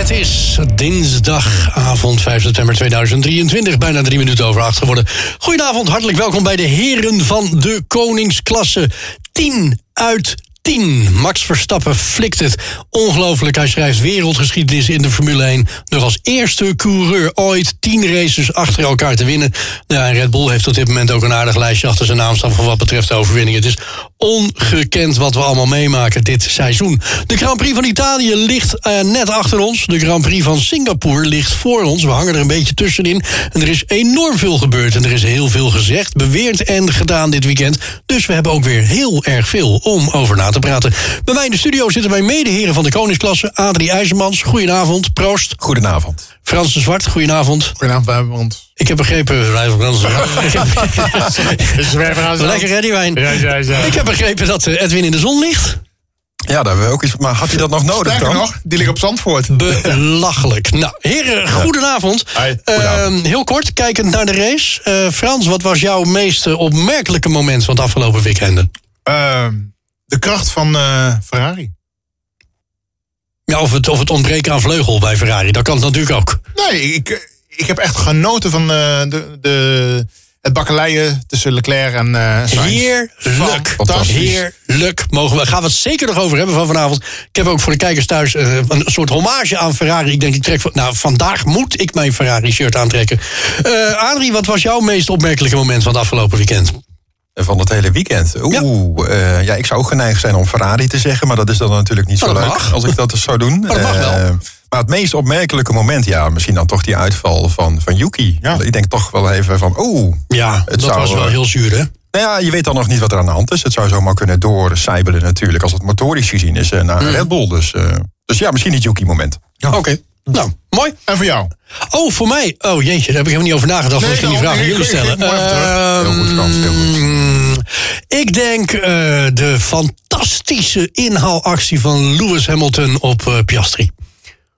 Het is dinsdagavond 5 september 2023, bijna drie minuten over acht geworden. Goedenavond, hartelijk welkom bij de heren van de koningsklasse. 10 uit 10. Max Verstappen flikt het. Ongelooflijk, hij schrijft wereldgeschiedenis in de Formule 1. Nog als eerste coureur ooit 10 races achter elkaar te winnen. Ja, Red Bull heeft op dit moment ook een aardig lijstje achter zijn naam staan... van wat betreft de overwinning. Het is ongekend wat we allemaal meemaken dit seizoen. De Grand Prix van Italië ligt uh, net achter ons. De Grand Prix van Singapore ligt voor ons. We hangen er een beetje tussenin. En er is enorm veel gebeurd en er is heel veel gezegd, beweerd en gedaan dit weekend. Dus we hebben ook weer heel erg veel om over na te praten. Bij mij in de studio zitten mijn medeheren van de koningsklasse. Adrie IJzermans, goedenavond. Proost. Goedenavond. Frans de Zwart, goedenavond. Goedenavond, Wijnbond. Ik heb begrepen... Lekker hè, die wijn. Ja, ja, ja. Ik heb begrepen dat eh, Edwin in de zon ligt. Ja, daar hebben we ook iets. Maar had hij dat nog nodig Sterker dan? nog, die ligt op Zandvoort. Belachelijk. Nou, heren, goedenavond. Hi, Uh, heel kort, kijkend naar de race. Uh, Frans, wat was jouw meest opmerkelijke moment van het afgelopen weekend? Uh, de kracht van uh, Ferrari. Ja, of het, of het ontbreken aan vleugel bij Ferrari, dat kan het natuurlijk ook. Nee, ik, ik heb echt genoten van uh, de, de, het bakkeleien tussen Leclerc en uh, Sainz. Heerlijk. Heerlijk. Mogen we, gaan we het zeker nog over hebben van vanavond. Ik heb ook voor de kijkers thuis uh, een soort hommage aan Ferrari. Ik denk, ik trek, nou, vandaag moet ik mijn Ferrari-shirt aantrekken. Uh, Adrie, wat was jouw meest opmerkelijke moment van het afgelopen weekend? Van het hele weekend. Oeh, ja. Uh, ja, ik zou ook geneigd zijn om Ferrari te zeggen, maar dat is dan natuurlijk niet maar zo leuk mag. als ik dat dus zou doen. Maar dat mag wel. Uh, maar het meest opmerkelijke moment, ja, misschien dan toch die uitval van, van Yuki. Ja. Ik denk toch wel even van, oeh. Ja, het dat zou, was wel heel zuur, hè? Nou ja, je weet dan nog niet wat er aan de hand is. Het zou zomaar kunnen doorcijbelen natuurlijk, als het motorisch gezien is, naar mm. Red Bull. Dus, uh, dus ja, misschien niet Yuki-moment. Ja. Oké. Okay. Nou, mooi. En voor jou? Oh, voor mij? Oh jeetje, daar heb ik helemaal niet over nagedacht. Nee, ik ging die vraag aan jullie stellen. Uh, heel goed, Frans, heel goed. Ik denk uh, de fantastische inhaalactie van Lewis Hamilton op uh, Piastri.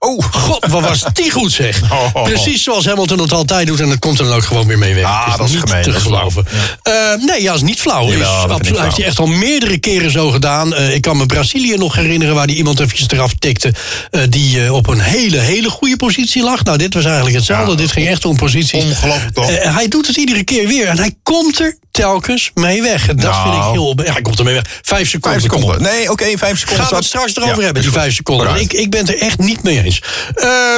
Oh, god, wat was die goed zeg. Oh. Precies zoals Hamilton het altijd doet en dat komt er dan ook gewoon weer mee weg. Ah, dat is niet gemeen. te geloven. Ja. Uh, nee, ja, is niet flauw. Is, absoluut, hij heeft hij echt al meerdere keren zo gedaan. Uh, ik kan me Brazilië nog herinneren waar die iemand eventjes eraf tikte. Uh, die op een hele, hele goede positie lag. Nou, dit was eigenlijk hetzelfde. Ja, dit ging echt om positie. Ongelooflijk toch? Hij doet het iedere keer weer en hij komt er telkens mee weg. Dat nou. vind ik heel... Ja, hij komt er mee weg. Vijf seconden. Vijf seconden. Nee, oké, okay, vijf seconden. Gaan we het straks erover hebben, die vijf seconden. Ik, ik ben het er echt niet mee eens.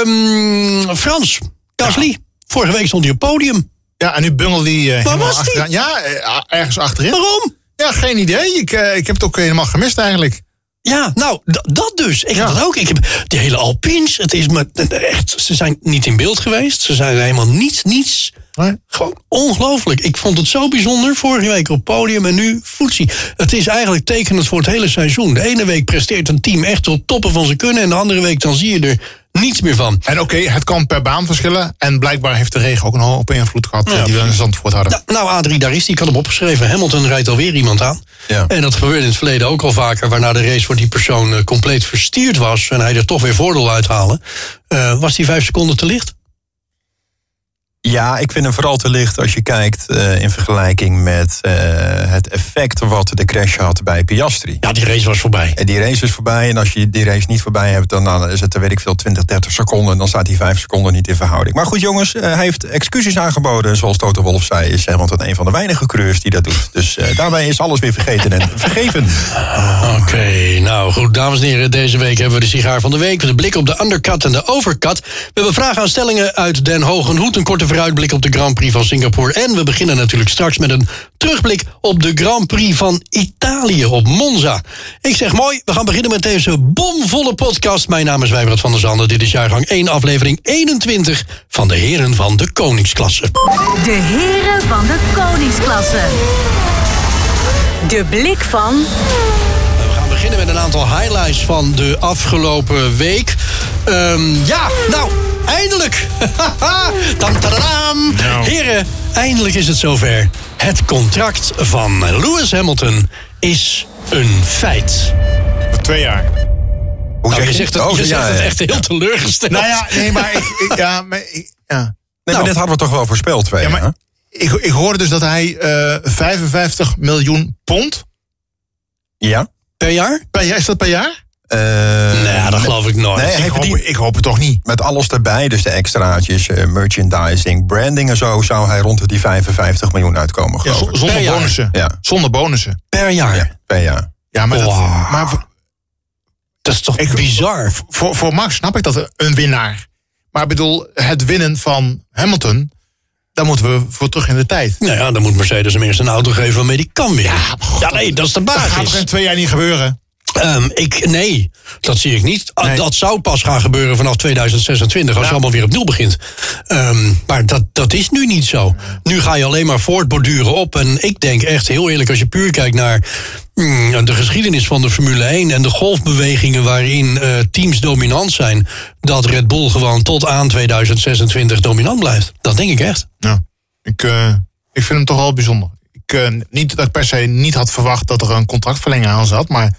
Um, Frans, Gasly. Ja. Vorige week stond hij op podium. Ja, en nu bungelde hij uh, Waar was achteraan. Ja, uh, ergens achterin. Waarom? Ja, geen idee. Ik, uh, ik heb het ook helemaal gemist eigenlijk. Ja, nou, dat dus. Ik ja. heb dat ook. Ik heb die hele Alpines. Het is me echt. Ze zijn niet in beeld geweest. Ze zijn helemaal niets, niets. Nee. Gewoon ongelooflijk. Ik vond het zo bijzonder. Vorige week op podium en nu voetsie. Het is eigenlijk tekenend voor het hele seizoen. De ene week presteert een team echt tot toppen van zijn kunnen. En de andere week dan zie je er niets meer van. En oké, okay, het kan per baan verschillen. En blijkbaar heeft de regen ook een hoop invloed gehad ja. die we in Zandvoort hadden. Nou, nou Adrie, daar is die. Ik had hem opgeschreven. Hamilton rijdt alweer iemand aan. Ja. En dat gebeurde in het verleden ook al vaker. Waarna de race voor die persoon uh, compleet verstierd was. En hij er toch weer voordeel uithalen. Uh, was die vijf seconden te licht? Ja, ik vind hem vooral te licht als je kijkt uh, in vergelijking met uh, het effect wat de crash had bij Piastri. Ja, die race was voorbij. En die race is voorbij. En als je die race niet voorbij hebt, dan, dan is het, weet ik veel, 20, 30 seconden. Dan staat die 5 seconden niet in verhouding. Maar goed, jongens, uh, hij heeft excuses aangeboden. Zoals Toto Wolf zei, is Hamilton een van de weinige coureurs die dat doet. Dus daarbij is alles weer vergeten en vergeven. Oké, okay, nou goed, dames en heren. Deze week hebben we de sigaar van de week. De blik op de undercut en de overcut. We hebben vragen aan stellingen uit Den Hogen Hoed. Een korte vooruitblik op de Grand Prix van Singapore. En we beginnen natuurlijk straks met een terugblik op de Grand Prix van Italië op Monza. Ik zeg mooi, we gaan beginnen met deze bomvolle podcast. Mijn naam is Wijbrand van der Zanden. Dit is jaargang 1, aflevering 21 van de Heren van de Koningsklasse. De Heren van de Koningsklasse. De blik van beginnen met een aantal highlights van de afgelopen week. Um, ja, nou, eindelijk! Dan tadadam! Nou. Heren, eindelijk is het zover. Het contract van Lewis Hamilton is een feit. Voor twee jaar. Hoe Nou, zeg je zegt het, Oh, je ja, zegt het ja. echt heel teleurgesteld. Nou ja, nee, maar ik, ik- ja, maar ik, ja. Nee, Nou. maar dit hadden we toch wel voorspeld, twee Ja, jaar, maar hè? ik, ik hoorde dus dat hij eh 55 miljoen pond Ja. Per jaar? per jaar, is dat per jaar? Eh, nee, dat geloof ik nooit. Nee, ik, hoop, ik hoop het toch niet. met alles erbij, dus de extraatjes, eh, merchandising, branding en zo, zou hij rond de die 55 miljoen uitkomen, Ja, geloof z- ik. zonder Per jaar. bonussen. Ja, Zonder bonussen. Per jaar. ja, per jaar. Ja, maar, dat, maar Dat is toch Ik- bizar? voor, voor Max snap ik dat een winnaar. Maar ik bedoel, het winnen van Hamilton, daar moeten we voor terug in de tijd. Nou ja, dan moet Mercedes hem eerst een auto geven waarmee die kan winnen. Ja, nee, dat is de Dat gaat toch basis. in twee jaar niet gebeuren? Ehm, ik, nee, dat zie ik niet. Ah, Nee. Dat zou pas gaan gebeuren vanaf 2026, als je Ja. allemaal weer op nul begint. Ehm, maar dat, dat is nu niet zo. Nu ga je alleen maar voortborduren op. En ik denk echt, heel eerlijk, als je puur kijkt naar mm, de geschiedenis van de Formule 1 en de golfbewegingen waarin eh, teams dominant zijn, dat Red Bull gewoon tot aan 2026 dominant blijft. Dat denk ik echt. Ja. Ik, eh, ik vind hem toch wel bijzonder. Ik, eh, niet dat ik per se niet had verwacht dat er een contractverlenging aan zat, maar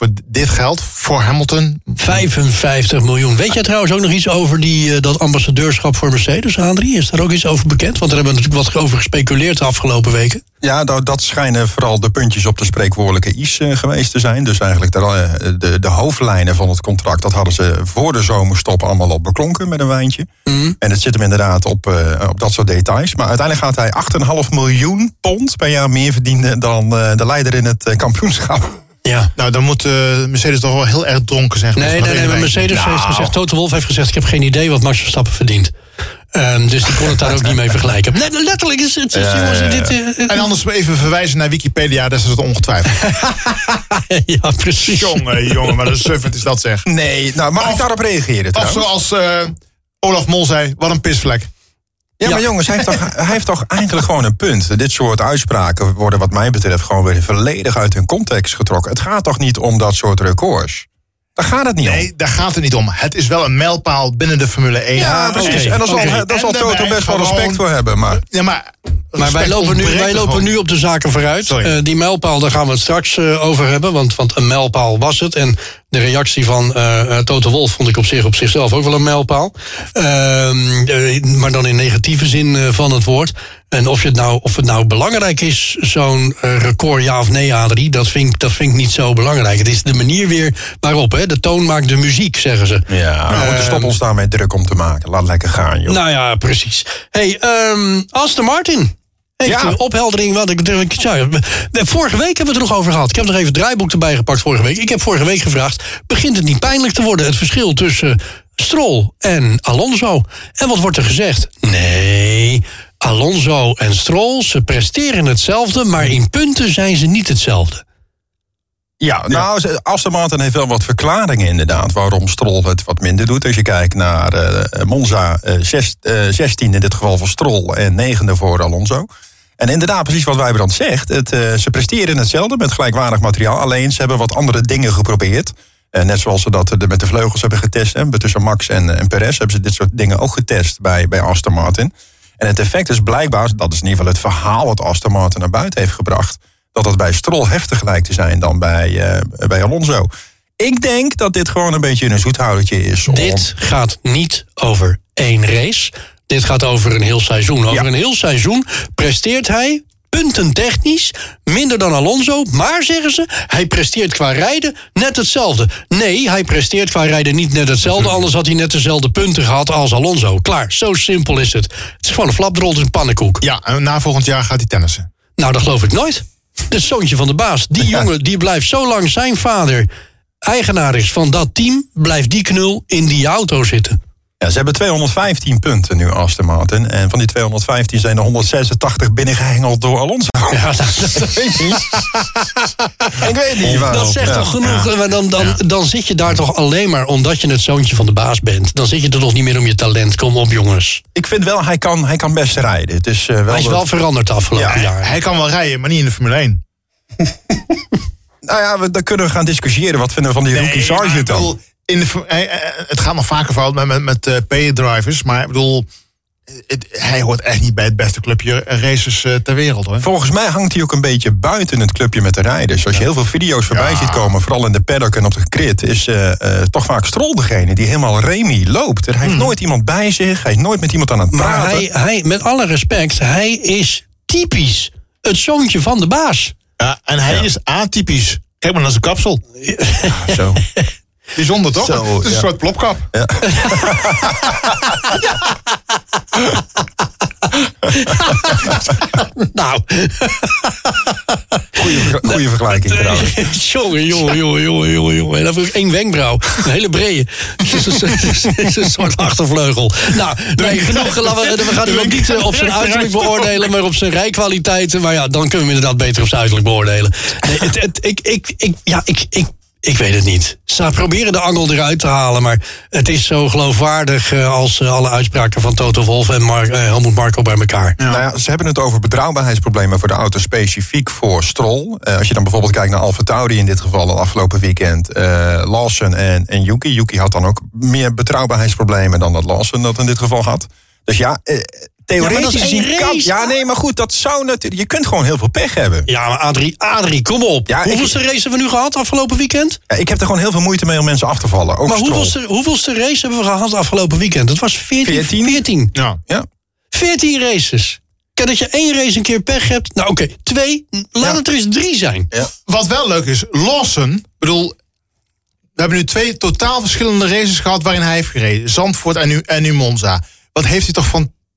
voor dit geld, voor Hamilton, 55 miljoen. Weet jij trouwens ook nog iets over die, eh, dat ambassadeurschap voor Mercedes, Adrie? Is daar ook iets over bekend? Want daar hebben we natuurlijk wat over gespeculeerd de afgelopen weken. Ja, dat, dat schijnen vooral de puntjes op de spreekwoordelijke i's eh, geweest te zijn. Dus eigenlijk de, eh, de, de hoofdlijnen van het contract, dat hadden ze voor de zomerstop allemaal op beklonken met een wijntje. Mhm. En het zit hem inderdaad op, eh, op dat soort details. Maar uiteindelijk gaat hij 8,5 miljoen pond per jaar meer verdienen dan eh, de leider in het kampioenschap. Ja. nou dan moet eh, Mercedes toch wel heel erg dronken zijn. Nee, nee, nee, maar wijntje. Mercedes heeft Nou. gezegd, Toto Wolf heeft gezegd, ik heb geen idee wat Max Verstappen verdient. Ehm, dus die kon het daar ook niet mee vergelijken. Nee, letterlijk is het, Ja, jongens, ja, ja. dit... eh, En anders even verwijzen naar Wikipedia, daar is het ongetwijfeld. ja, precies. jongen, jongen, maar een suffert is dat zeg. Nee, nou mag ik daarop reageren Of trouwens? zoals eh, Olaf Mol zei, wat een pisvlek. Ja, maar jongens, hij heeft, toch, hij heeft toch eigenlijk gewoon een punt. Dit soort uitspraken worden wat mij betreft gewoon weer volledig uit hun context getrokken. Het gaat toch niet om dat soort records? Daar gaat het niet om. Nee, daar gaat het niet om. Het is wel een mijlpaal binnen de Formule 1. Ja, precies. en daar zal, daar zal En Toto best wel gewoon- respect voor hebben. Maar Ja, maar Maar wij lopen, nu, wij lopen nu op de zaken vooruit. Eh, die mijlpaal, daar gaan we het straks eh, over hebben. Want, want een mijlpaal was het. En de reactie van eh eh, Toto Wolf vond ik op zich op zichzelf ook wel een mijlpaal. Ehm, eh, maar dan in negatieve zin van het woord. En of, je het, nou, of het nou belangrijk is, zo'n record ja of nee, Adrie, dat vind, ik, dat vind ik niet zo belangrijk. Het is de manier weer waarop. Hè? De toon maakt de muziek, zeggen ze. ja, we moeten stoppen ons daarmee druk om te maken. Laat lekker gaan, joh. Nou ja, precies. hey, ehm Aston Martin. Ja. opheldering wat ik, ik Vorige week hebben we het er nog over gehad. Ik heb nog even het draaiboek erbij gepakt vorige week. Ik heb vorige week gevraagd: begint het niet pijnlijk te worden? Het verschil tussen Stroll en Alonso. En wat wordt er gezegd? Nee, Alonso en Stroll, ze presteren hetzelfde, maar in punten zijn ze niet hetzelfde. Ja, nou, Aston Martin heeft wel wat verklaringen inderdaad... waarom Stroll het wat minder doet. Als je kijkt naar eh, Monza, eh, zes- eh, 16 in dit geval voor Stroll... en negende voor Alonso. En inderdaad, precies wat Wijbrand zegt. Het, eh, ze presteren hetzelfde met gelijkwaardig materiaal. Alleen ze hebben wat andere dingen geprobeerd. Eh, net zoals ze dat eh, met de vleugels hebben getest. Hè, tussen Max en, en Perez hebben ze dit soort dingen ook getest bij, bij Aston Martin. En het effect is blijkbaar, dat is in ieder geval het verhaal... wat Aston Martin naar buiten heeft gebracht dat het bij Stroll heftig lijkt te zijn dan bij, eh, bij Alonso. Ik denk dat dit gewoon een beetje een zoethoudertje is. om- Dit gaat niet over één race. Dit gaat over een heel seizoen. Over Ja. een heel seizoen presteert hij puntentechnisch minder dan Alonso. Maar, zeggen ze, hij presteert qua rijden net hetzelfde. Nee, hij presteert qua rijden niet net hetzelfde. Anders had hij net dezelfde punten gehad als Alonso. Klaar, zo simpel is het. Het is gewoon een flapdrol, het is een pannenkoek. Ja, en na volgend jaar gaat hij tennissen. Nou, dat geloof ik nooit. Het zoontje van de baas. Die jongen die blijft zo lang zijn vader eigenaar is van dat team... blijft die knul in die auto zitten. Ja, ze hebben 215 punten nu, Aston Martin. En van die 215 zijn er 186 binnengehengeld door Alonso. Ja, dat, Dat weet ik niet. ik weet niet waarom. dat zegt Ja. toch genoeg. Maar dan, dan, dan zit je daar toch alleen maar omdat je het zoontje van de baas bent. Dan zit je er toch niet meer om je talent. Kom op, jongens. Ik vind wel, hij kan, hij kan best rijden. Het is, eh, wel Hij is dat- wel veranderd de afgelopen Ja, jaar. Hij kan wel rijden, maar niet in de Formule 1. Nou ja, we, dan kunnen we gaan discussiëren. Wat vinden we van die rookie Sargent dan? In de, hij- eh, het gaat nog vaker fout met, met, met eh, pay-drivers. Maar ik bedoel, het- hij hoort echt niet bij het beste clubje races eh, ter wereld hoor. Volgens mij hangt hij ook een beetje buiten het clubje met de rijders. Als je heel veel video's voorbij Ja. ziet komen, vooral in de paddock en op de grid, is eh, eh, toch vaak Stroll degene die helemaal Remy loopt. Er heeft nooit iemand bij zich, hij is nooit met iemand aan het Maar praten. hij, hij, met alle respect, hij is typisch het zoontje van de baas. Ja, en hij Ja. is atypisch. Kijk maar naar zijn kapsel. Zo. Bijzonder toch? Zo, het is ja. een soort plopkap. Nou, Goeie, ver- goeie vergelijking trouwens. jongen, jongen, jongen, jongen, jongen, jongen. En dan heb ik één wenkbrauw. Een hele brede. Het is een, het is een soort achtervleugel. Nou, nee, genoeg. We, we gaan hem ook niet eh, op zijn uiterlijk beoordelen, maar op zijn rijkwaliteiten. Maar ja, dan kunnen we hem inderdaad beter op zijn uiterlijk beoordelen. Nee, het, het, ik, ik, ik, ja, ik, ik, ik weet het niet. Ze proberen de angel eruit te halen, maar het is zo geloofwaardig eh, als eh, alle uitspraken van Toto Wolff en Mar eh, Helmut Marko bij elkaar. Nou ja, ze hebben het over betrouwbaarheidsproblemen voor de auto specifiek voor Stroll. Eh, als je dan bijvoorbeeld kijkt naar Alfa Tauri in dit geval, het afgelopen weekend. eh Lawson en, en Yuki. Yuki had dan ook meer betrouwbaarheidsproblemen dan dat Lawson dat in dit geval had. Dus ja, eh, theoretisch kan... race. Ja, nee, maar goed, dat zou natuurlijk... Je kunt gewoon heel veel pech hebben. Ja, maar Adrie, Adrie, kom op. Ja, ik- hoeveelste race hebben we nu gehad afgelopen weekend? Ja, ik heb er gewoon heel veel moeite mee om mensen af te vallen. Ook Maar hoeveelste, hoeveelste race hebben we gehad afgelopen weekend? Dat was 14. 14? 14. Ja. Ja. 14 races. Kijk dat je één race een keer pech hebt. Nou oké, twee. Laat Ja. het er eens drie zijn. Wat wel leuk is, Lawson, ik bedoel, we hebben nu twee totaal verschillende races gehad waarin hij heeft gereden. Zandvoort en nu, en nu Monza. Wat heeft hij toch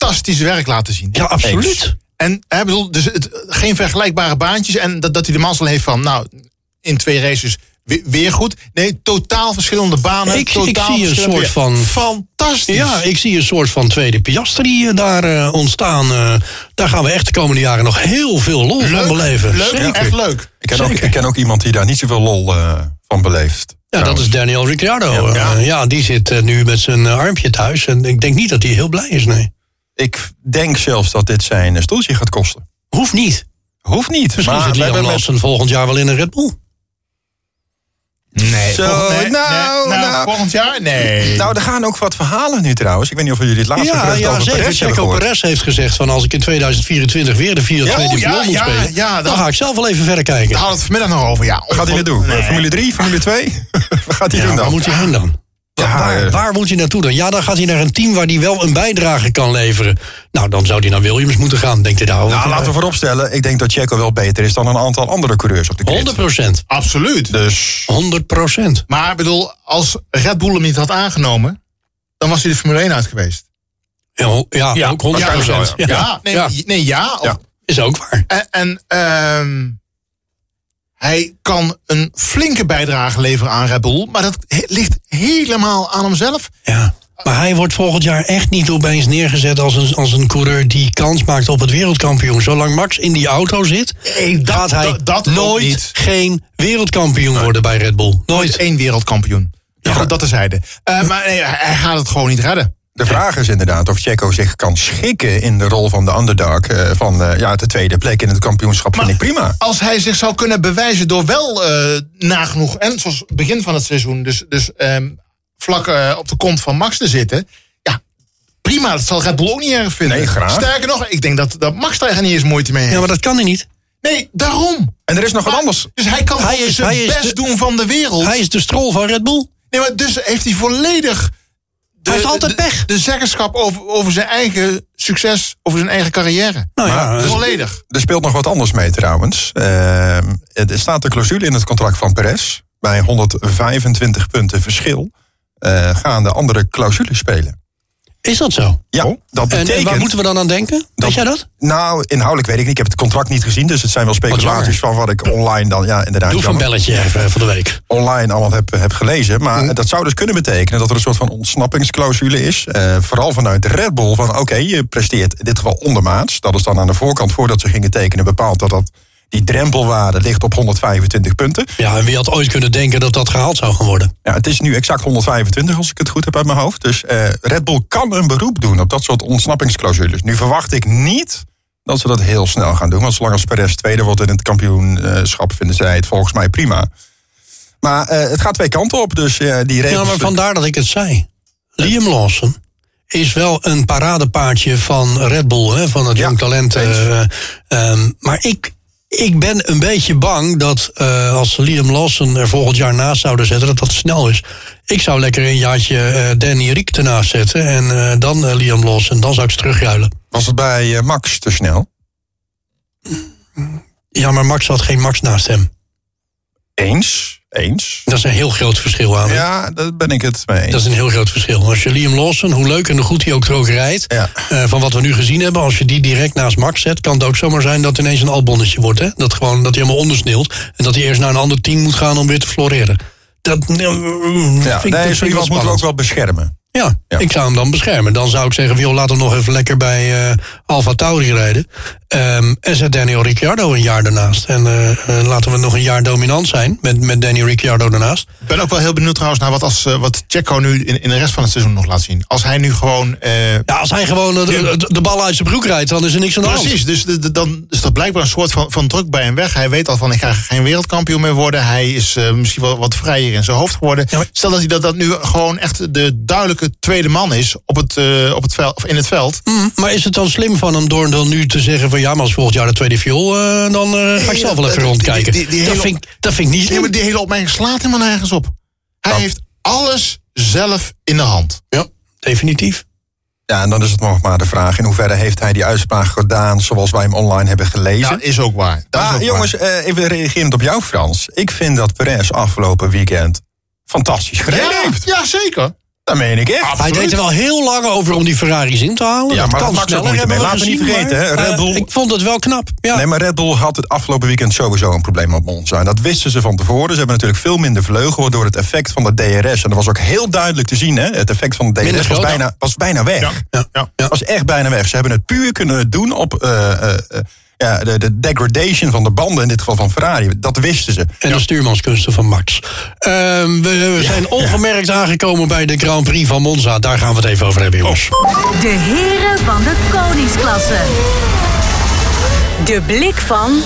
fantastisch werk laten zien. Ja, absoluut. En hij bedoel, dus het, geen vergelijkbare baantjes. En dat, dat hij de mazzel heeft van, nou, in twee races weer, weer goed. Nee, totaal verschillende banen. Ik- ik totaal zie een soort weer. van- Fantastisch. Ja, ik zie een soort van tweede Piastri eh, daar eh, ontstaan. Eh, daar gaan we echt de komende jaren nog heel veel lol van beleven. leuk, Zeker. echt leuk. Ik ken, ook, ik ken ook iemand die daar niet zoveel lol eh, van beleeft. Ja, dat is Daniel Ricciardo. Ja, Ja. die zit nu met zijn armpje thuis. En ik denk niet dat hij heel blij is, nee. Ik denk zelfs dat dit zijn stoeltje gaat kosten. Hoeft niet. Hoeft niet. Misschien maar zit met- Lawson volgend jaar wel in een Red Bull. Nee, Zo, volgend, nee, nou, nee, nou. volgend jaar? Nee. Nou, er gaan ook wat verhalen nu trouwens. Ik weet niet of jullie het laatste Ja, gerucht ja over zeker. Perez Checo heeft gezegd van als ik in 2024 weer de Fiat Ja, 2 oh, viool ja, moet ja, spelen, ja, dan dat- ga ik zelf wel even verder kijken. Daar hadden we het vanmiddag nog over, ja. Wat gaat hij weer doen? Nee. Formule 3, Formule 2? Wat gaat hij Ja, doen waar dan? moet hij heen dan? Ja, waar, waar moet hij naartoe dan? Ja, dan gaat hij naar een team waar hij wel een bijdrage kan leveren. Nou, dan zou hij naar Williams moeten gaan, denkt hij daarover. Nou, laten we vooropstellen. Ik denk dat Checo wel beter is dan een aantal andere coureurs op de grid. 100 procent. Absoluut. Dus 100 procent. Maar ik bedoel, als Red Bull hem niet had aangenomen, dan was hij de Formule 1 uit geweest. Ja, ja, Ja, ook 100 waarschijnlijk procent. Ja, Ja, nee, ja, nee, ja. Ja. is ook waar. En, en ehm, hij kan een flinke bijdrage leveren aan Red Bull, maar dat he- ligt helemaal aan hemzelf. Ja. Maar hij wordt volgend jaar echt niet opeens neergezet als een, als een coureur die kans maakt op het wereldkampioen. Zolang Max in die auto zit, Nee, dat- gaat hij dat- nooit niet. geen wereldkampioen worden bij Red Bull. Nooit één wereldkampioen. Ja, dat terzijde. Uh, maar nee, hij hij gaat het gewoon niet redden. De vraag is inderdaad of Checo zich kan schikken in de rol van de underdog. eh, van eh, ja, de tweede plek in het kampioenschap vind ik prima. Als hij zich zou kunnen bewijzen door wel eh, nagenoeg, en zoals begin van het seizoen, dus, dus ehm, vlak eh, op de kont van Max te zitten. Ja, prima, dat zal Red Bull ook niet erg vinden. Nee, graag. Sterker nog, ik denk dat, dat Max daar niet eens moeite mee heeft. Ja, maar dat kan hij niet. Nee, daarom. En er is nog wat anders. Dus hij kan Hij is- zijn hij is best de- doen van de wereld. Hij is de strol van Red Bull. Nee, maar dus heeft hij volledig Hij heeft altijd de, pech. De zeggenschap over, over zijn eigen succes, over zijn eigen carrière. Nou ja, Maar- eh, Volledig. Er speelt nog wat anders mee trouwens. Eh, er staat een clausule in het contract van Perez. Bij 125 punten verschil eh, gaan de andere clausules spelen. Is dat zo? Ja, dat En, betekent... en waar moeten we dan aan denken? Weet Dat- jij dat? Nou, inhoudelijk weet ik niet. Ik heb het contract niet gezien. Dus het zijn wel speculaties van wat ik online dan... Ja, inderdaad. Doe van belletje even van de week. Online allemaal heb, heb gelezen. Maar Hm. dat zou dus kunnen betekenen dat er een soort van ontsnappingsclausule is. Eh, vooral vanuit Red Bull. Van oké, je presteert in dit geval ondermaats. Dat is dan aan de voorkant voordat ze gingen tekenen bepaald dat dat... Die drempelwaarde ligt op 125 punten. Ja, en wie had ooit kunnen denken dat dat gehaald zou gaan worden? Ja, het is nu exact 125 als ik het goed heb uit mijn hoofd. Dus eh, Red Bull kan een beroep doen op dat soort ontsnappingsclausules. Nu verwacht ik niet dat ze dat heel snel gaan doen. Want zolang als Perez tweede wordt in het kampioenschap... vinden zij het volgens mij prima. Maar eh, het gaat twee kanten op. Dus die regels... Ja, maar vandaar dat ik het zei. Liam Lawson is wel een paradepaardje van Red Bull, hè, van het Ja, jong talent. eh, ehm, maar ik, ik ben een beetje bang dat eh, als Liam Lawson er volgend jaar naast zouden zetten, dat dat snel is. Ik zou lekker een jaartje eh, Danny Riek ernaast zetten en eh, dan Liam Lawson. Dan zou ik ze terugjuilen. Was het bij Max te snel? Ja, maar Max had geen Max naast hem. Eens. Eens. Dat is een heel groot verschil aan. Ja, daar ben ik het mee eens. Dat is een heel groot verschil. Als je Liam Lawson, hoe leuk en hoe goed hij ook ook rijdt... Ja. eh, van wat we nu gezien hebben, als je die direct naast Max zet... kan het ook zomaar zijn dat ineens een albonnetje wordt. Hè? Dat, gewoon, dat hij helemaal ondersneelt... en dat hij eerst naar een ander team moet gaan om weer te floreren. Dat, eh, Ja, vind ik, nee, vind zo ik iemand moeten we ook wel beschermen. Ja, Ja. ik zou hem dan beschermen. Dan zou ik zeggen, joh, laat hem nog even lekker bij eh Alfa Tauri rijden. Ehm, en zet Daniel Ricciardo een jaar daarnaast. En eh, eh, laten we nog een jaar dominant zijn met, met Daniel Ricciardo daarnaast. Ik ben ook wel heel benieuwd trouwens naar wat, als, wat Checo nu in, in de rest van het seizoen nog laat zien. Als hij nu gewoon... Ja, als hij gewoon de, de, bal uit zijn broek rijdt, dan is er niks aan de hand. Precies, dus de- de- dan is er blijkbaar een soort van, van druk bij hem weg. Hij weet al van, ik ga geen wereldkampioen meer worden. Hij is misschien wel wat vrijer in zijn hoofd geworden. Ja, maar- Stel dat hij dat, dat nu gewoon echt de duidelijke tweede man is op het, eh, op het veld, of in het veld. Mm, maar is het dan slim van hem door dan nu te zeggen van ja, maar als volgend jaar de tweede viool, eh, dan eh, ga ik zelf wel even die- rondkijken. die- die dat, vind ik, dat vind ik niet slim. maar die hele opmerking slaat helemaal nergens op. Hij heeft alles zelf in de hand. Ja, definitief. Ja, en dan is het nog maar de vraag... in hoeverre heeft hij die uitspraak gedaan... zoals wij hem online hebben gelezen. Ja, is ook waar. Dat is Maar ook jongens, eh, even reagerend op jou Frans. Ik vind dat Perez afgelopen weekend fantastisch gereden ja, heeft. ja, zeker. Dat meen ik echt. Hij deed er wel heel lang over om die Ferraris in te halen. Ja, maar kan dat maakt ook sneller, moeite hebben mee. Laten we niet vergeten, maar, Red eh, Bull- ik vond het wel knap. Ja. Nee, maar Red Bull had het afgelopen weekend sowieso een probleem op Monza. En dat wisten ze van tevoren. Ze hebben natuurlijk veel minder vleugel waardoor het effect van de DRS... en dat was ook heel duidelijk te zien, hè. Het effect van de Minder DRS was groot, bijna, was bijna weg. Ja, Ja. ja. Ja. was echt bijna weg. Ze hebben het puur kunnen doen op eh, eh, eh, ja, de, de degradation van de banden... in dit geval van Ferrari. Dat wisten ze. En de stuurmanskunsten van Max. Ehm, we, we zijn ongemerkt aangekomen bij de Grand Prix van Monza. Daar gaan we het even over hebben, jongens. De heren van de koningsklasse. De blik van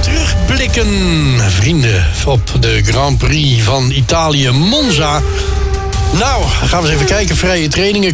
Terugblikken, vrienden, op de Grand Prix van Italië Monza. Nou, gaan we eens even kijken. Vrije trainingen,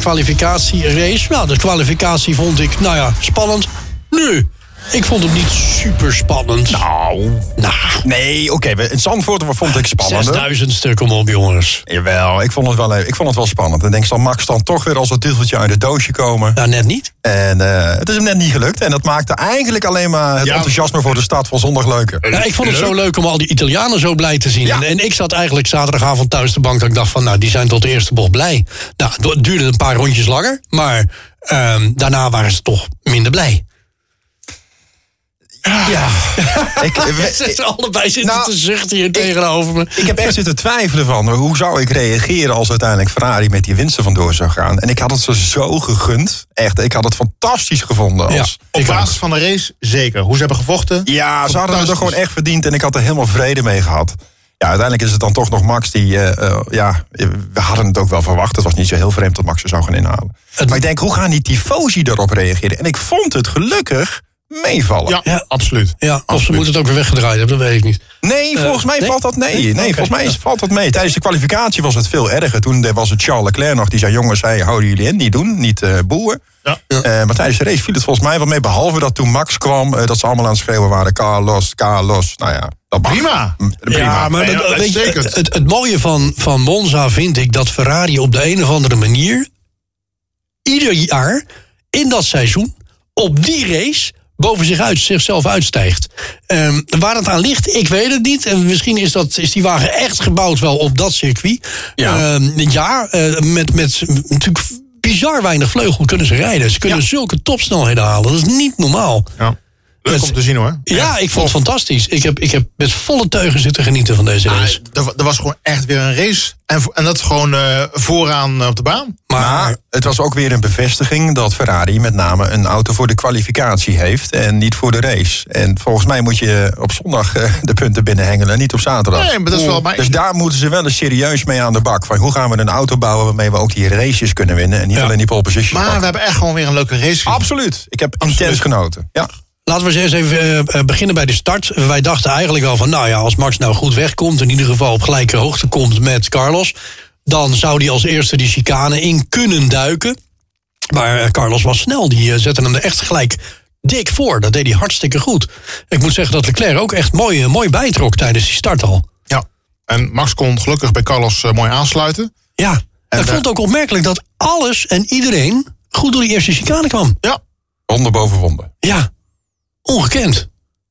kwalificatie, race. Nou, de kwalificatie vond ik, nou ja, spannend. Nu, ik vond hem niet super spannend. Nou, Nou, nee, oké. we in Zandvoort vond ik spannender. 6000ste, kom op jongens. Jawel, ik vond, het wel, ik vond het wel spannend. En denk, zal Max dan toch weer als het duveltje uit het doosje komen? Nou, net niet. En eh, het is hem net niet gelukt. En dat maakte eigenlijk alleen maar het Ja. enthousiasme voor de stad van zondag leuker. Ja, ik vond het zo leuk om al die Italianen zo blij te zien. Ja. En, en ik zat eigenlijk zaterdagavond thuis de bank dat ik dacht van... nou, die zijn tot de eerste bocht blij. Nou, het duurde een paar rondjes langer. Maar ehm, daarna waren ze toch minder blij. Ja, ik, Ze zitten allebei zitten Nou, te zuchten hier tegenover me. ik heb echt zitten twijfelen van hoe zou ik reageren als uiteindelijk Ferrari met die winsten vandoor zou gaan. En ik had het ze zo gegund. Echt, ik had het fantastisch gevonden. Ja, Als, Op basis van de race, zeker. Hoe ze hebben gevochten. Ja, ze hadden het er gewoon echt verdiend en ik had er helemaal vrede mee gehad. Ja, uiteindelijk is het dan toch nog Max die, eh, eh, ja, we hadden het ook wel verwacht. Het was niet zo heel vreemd dat Max er zou gaan inhalen. Het- Maar ik denk, hoe gaan die tifosi erop reageren? En ik vond het gelukkig meevallen. Ja, Ja. absoluut. Ja, of ze moeten het ook weer weggedraaid hebben, dat weet ik niet. Nee, volgens mij nee? valt dat nee. Nee, Oké. volgens mij valt dat mee. Tijdens de kwalificatie was het veel erger. Toen was het Charles Leclerc nog die zei: jongens, hey, houden jullie in, niet doen, niet eh boeien. Ja. Eh, maar tijdens de race viel het volgens mij wel mee. Behalve dat toen Max kwam, eh, dat ze allemaal aan het schreeuwen waren: Carlos, Carlos. Nou ja, dat mag. Prima. Mm, Prima. Ja, maar dat- weet je, zeker. het, het, het mooie van, van Monza vind ik dat Ferrari op de een of andere manier ieder jaar in dat seizoen op die race boven zich uit, zichzelf uitstijgt. Ehm, waar het aan ligt, ik weet het niet. En misschien is, dat, is die wagen echt gebouwd wel op dat circuit. Ja. Ja, eh, met, met natuurlijk bizar weinig vleugel kunnen ze rijden. Ze kunnen Ja. zulke topsnelheden halen. Dat is niet normaal. Ja. Leuk om te zien hoor. Ja, ik vond het fantastisch. Ik heb, ik heb met volle teugen zitten genieten van deze Ah, race. er, wa- er was gewoon echt weer een race. En, en dat gewoon eh, vooraan op de baan. Maar, Maar het was ook weer een bevestiging dat Ferrari met name een auto voor de kwalificatie heeft en niet voor de race. En volgens mij moet je op zondag eh, de punten binnenhengelen, niet op zaterdag. Nee, maar dat is wel- maar- Dus daar moeten ze wel eens serieus mee aan de bak. Van hoe gaan we een auto bouwen waarmee we ook die races kunnen winnen en niet Ja. alleen die pole position Maar we hebben echt gewoon weer een leuke race. Absoluut. Ik heb intens genoten. Ja. Laten we eens even eh, eh, beginnen bij de start. Wij dachten eigenlijk al van, nou ja, als Max nou goed wegkomt... in ieder geval op gelijke hoogte komt met Carlos... dan zou hij als eerste die chicane in kunnen duiken. Maar eh, Carlos was snel, die eh, zette hem er echt gelijk dik voor. Dat deed hij hartstikke goed. Ik moet zeggen dat Leclerc ook echt mooi, mooi bijtrok tijdens die start al. Ja. En Max kon gelukkig bij Carlos mooi aansluiten. Ja, En, ik vond het ook opmerkelijk dat alles en iedereen... goed door die eerste chicane kwam. Ja. Ronde boven wonde. Ja, ongekend.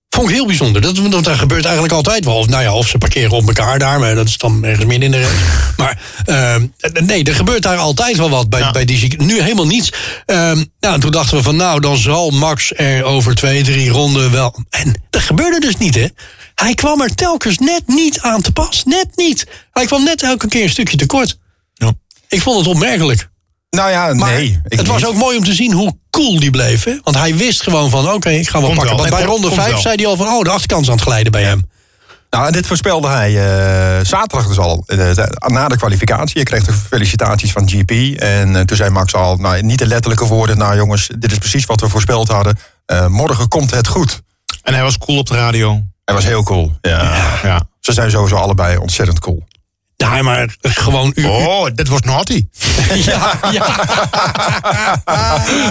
Vond ik heel bijzonder. Dat, dat, dat gebeurt eigenlijk altijd wel. Of, nou ja, of ze parkeren op elkaar daar, maar dat is dan ergens midden in de race. Maar ehm, nee, er gebeurt daar altijd wel wat bij, Ja. bij die Nu helemaal niets. Ehm, nou, en toen dachten we van, nou, dan zal Max er over twee, drie ronden wel... En dat gebeurde dus niet, hè. Hij kwam er telkens net niet aan te pas. Net niet. Hij kwam net elke keer een stukje tekort. Ja. Ik vond het opmerkelijk. Nou ja, Maar nee. ik het was ook mooi om te zien hoe cool die bleef. Hè? Want hij wist gewoon van, oké, ik ga wel Komt pakken. wel. Bij ronde komt 5 wel. zei hij al van, oh, de achterkant is aan het glijden bij hem. Nou, en dit voorspelde hij eh, zaterdag dus al, eh, na de kwalificatie. Hij kreeg de felicitaties van GP. En eh, toen zei Max al, nou, niet de letterlijke woorden... nou jongens, dit is precies wat we voorspeld hadden. Eh, morgen komt het goed. En hij was cool op de radio. Hij was heel cool. Ja. Ja. Ze zijn sowieso allebei ontzettend cool. Ja, maar gewoon... U, Oh, dit was naughty. ja, ja,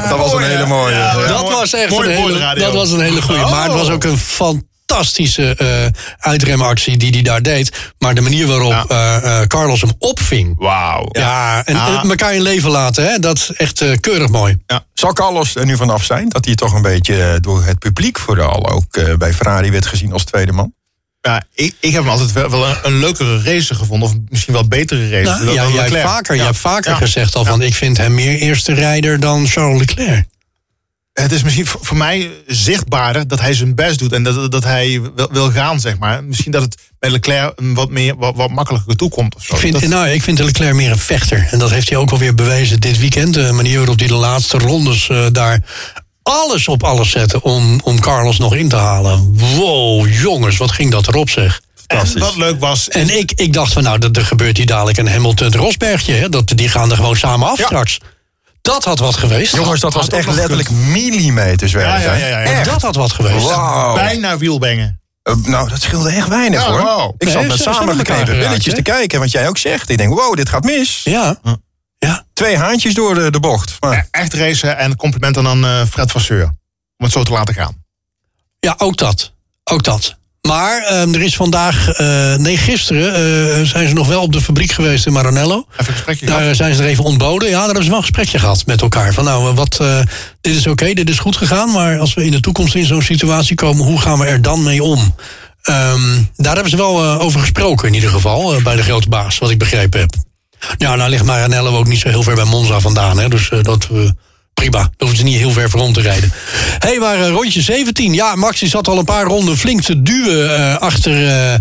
Dat was een hele mooie. Ja, ja. dat mooi- was echt mooi een hele, radio. dat was een hele goede. Maar het was ook een fantastische eh uitremactie die hij daar deed. Maar de manier waarop Ja. eh, eh, Carlos hem opving... Wauw. Ja, en Ja. elkaar in leven laten, hè? dat is echt keurig mooi. Zal Carlos er nu vanaf zijn? Dat hij toch een beetje door het publiek vooral... ook eh, bij Ferrari werd gezien als tweede man? Ja, ik, ik heb hem altijd wel, wel een, een leukere race gevonden. Of misschien wel betere race. Nou, dan- ja, dan jij, hebt vaker, Ja. jij hebt vaker Ja. gezegd al van... ik vind hem meer eerste rijder dan Charles Leclerc. Het is misschien voor mij zichtbaarder dat hij zijn best doet. En dat, dat hij wil, wil gaan, zeg maar. Misschien dat het bij Leclerc een wat, meer, wat, wat makkelijker toekomt. Of zo. Ik vind, Dat- nou, ik vind Leclerc meer een vechter. En dat heeft hij ook alweer bewezen dit weekend. De manier waarop hij de laatste rondes eh, daar alles op alles zette... Om, om Carlos nog in te halen. Wow, jongens, wat ging dat erop zeg. en wat leuk was... En ik, ik dacht van nou, dat er gebeurt hier dadelijk een Hamilton-Rosbergje. hè. Dat, die gaan er gewoon samen af Ja. straks. Dat had wat geweest. Jongens, dat was had echt letterlijk millimeters Ja, werk. ja, hè? ja, ja, ja. Echt. dat had wat geweest. Wauw. bijna wielbengen. Eh, nou, dat scheelde echt weinig Ja, hoor. wow. Ik Nee, zat met samengeknepen billetjes te kijken. Wat jij ook zegt. Ik denk, wow, dit gaat mis. Ja. Twee haantjes door de, de bocht. Maar, Echt racen en complimenten aan eh, Fred Vasseur. Om het zo te laten gaan. Ja, ook dat. Ook dat. Maar ehm, er is vandaag, eh, nee, gisteren eh, zijn ze nog wel op de fabriek geweest in Maranello. Even een gesprekje Daar gehad. zijn ze er even ontboden. Ja, daar hebben ze wel een gesprekje gehad met elkaar. Van nou, wat, eh, dit is oké, dit is goed gegaan. Maar als we in de toekomst in zo'n situatie komen, hoe gaan we er dan mee om? Ehm, daar hebben ze wel eh, over gesproken in ieder geval, bij de grote baas, wat ik begrepen heb. Ja, nou ligt Maranello ook niet zo heel ver bij Monza vandaan. Hè, dus eh, dat eh, prima. Daar hoeven ze niet heel ver voor om te rijden. Hé, hey, maar eh, rondje 17. Ja, Max die zat al een paar ronden flink te duwen achter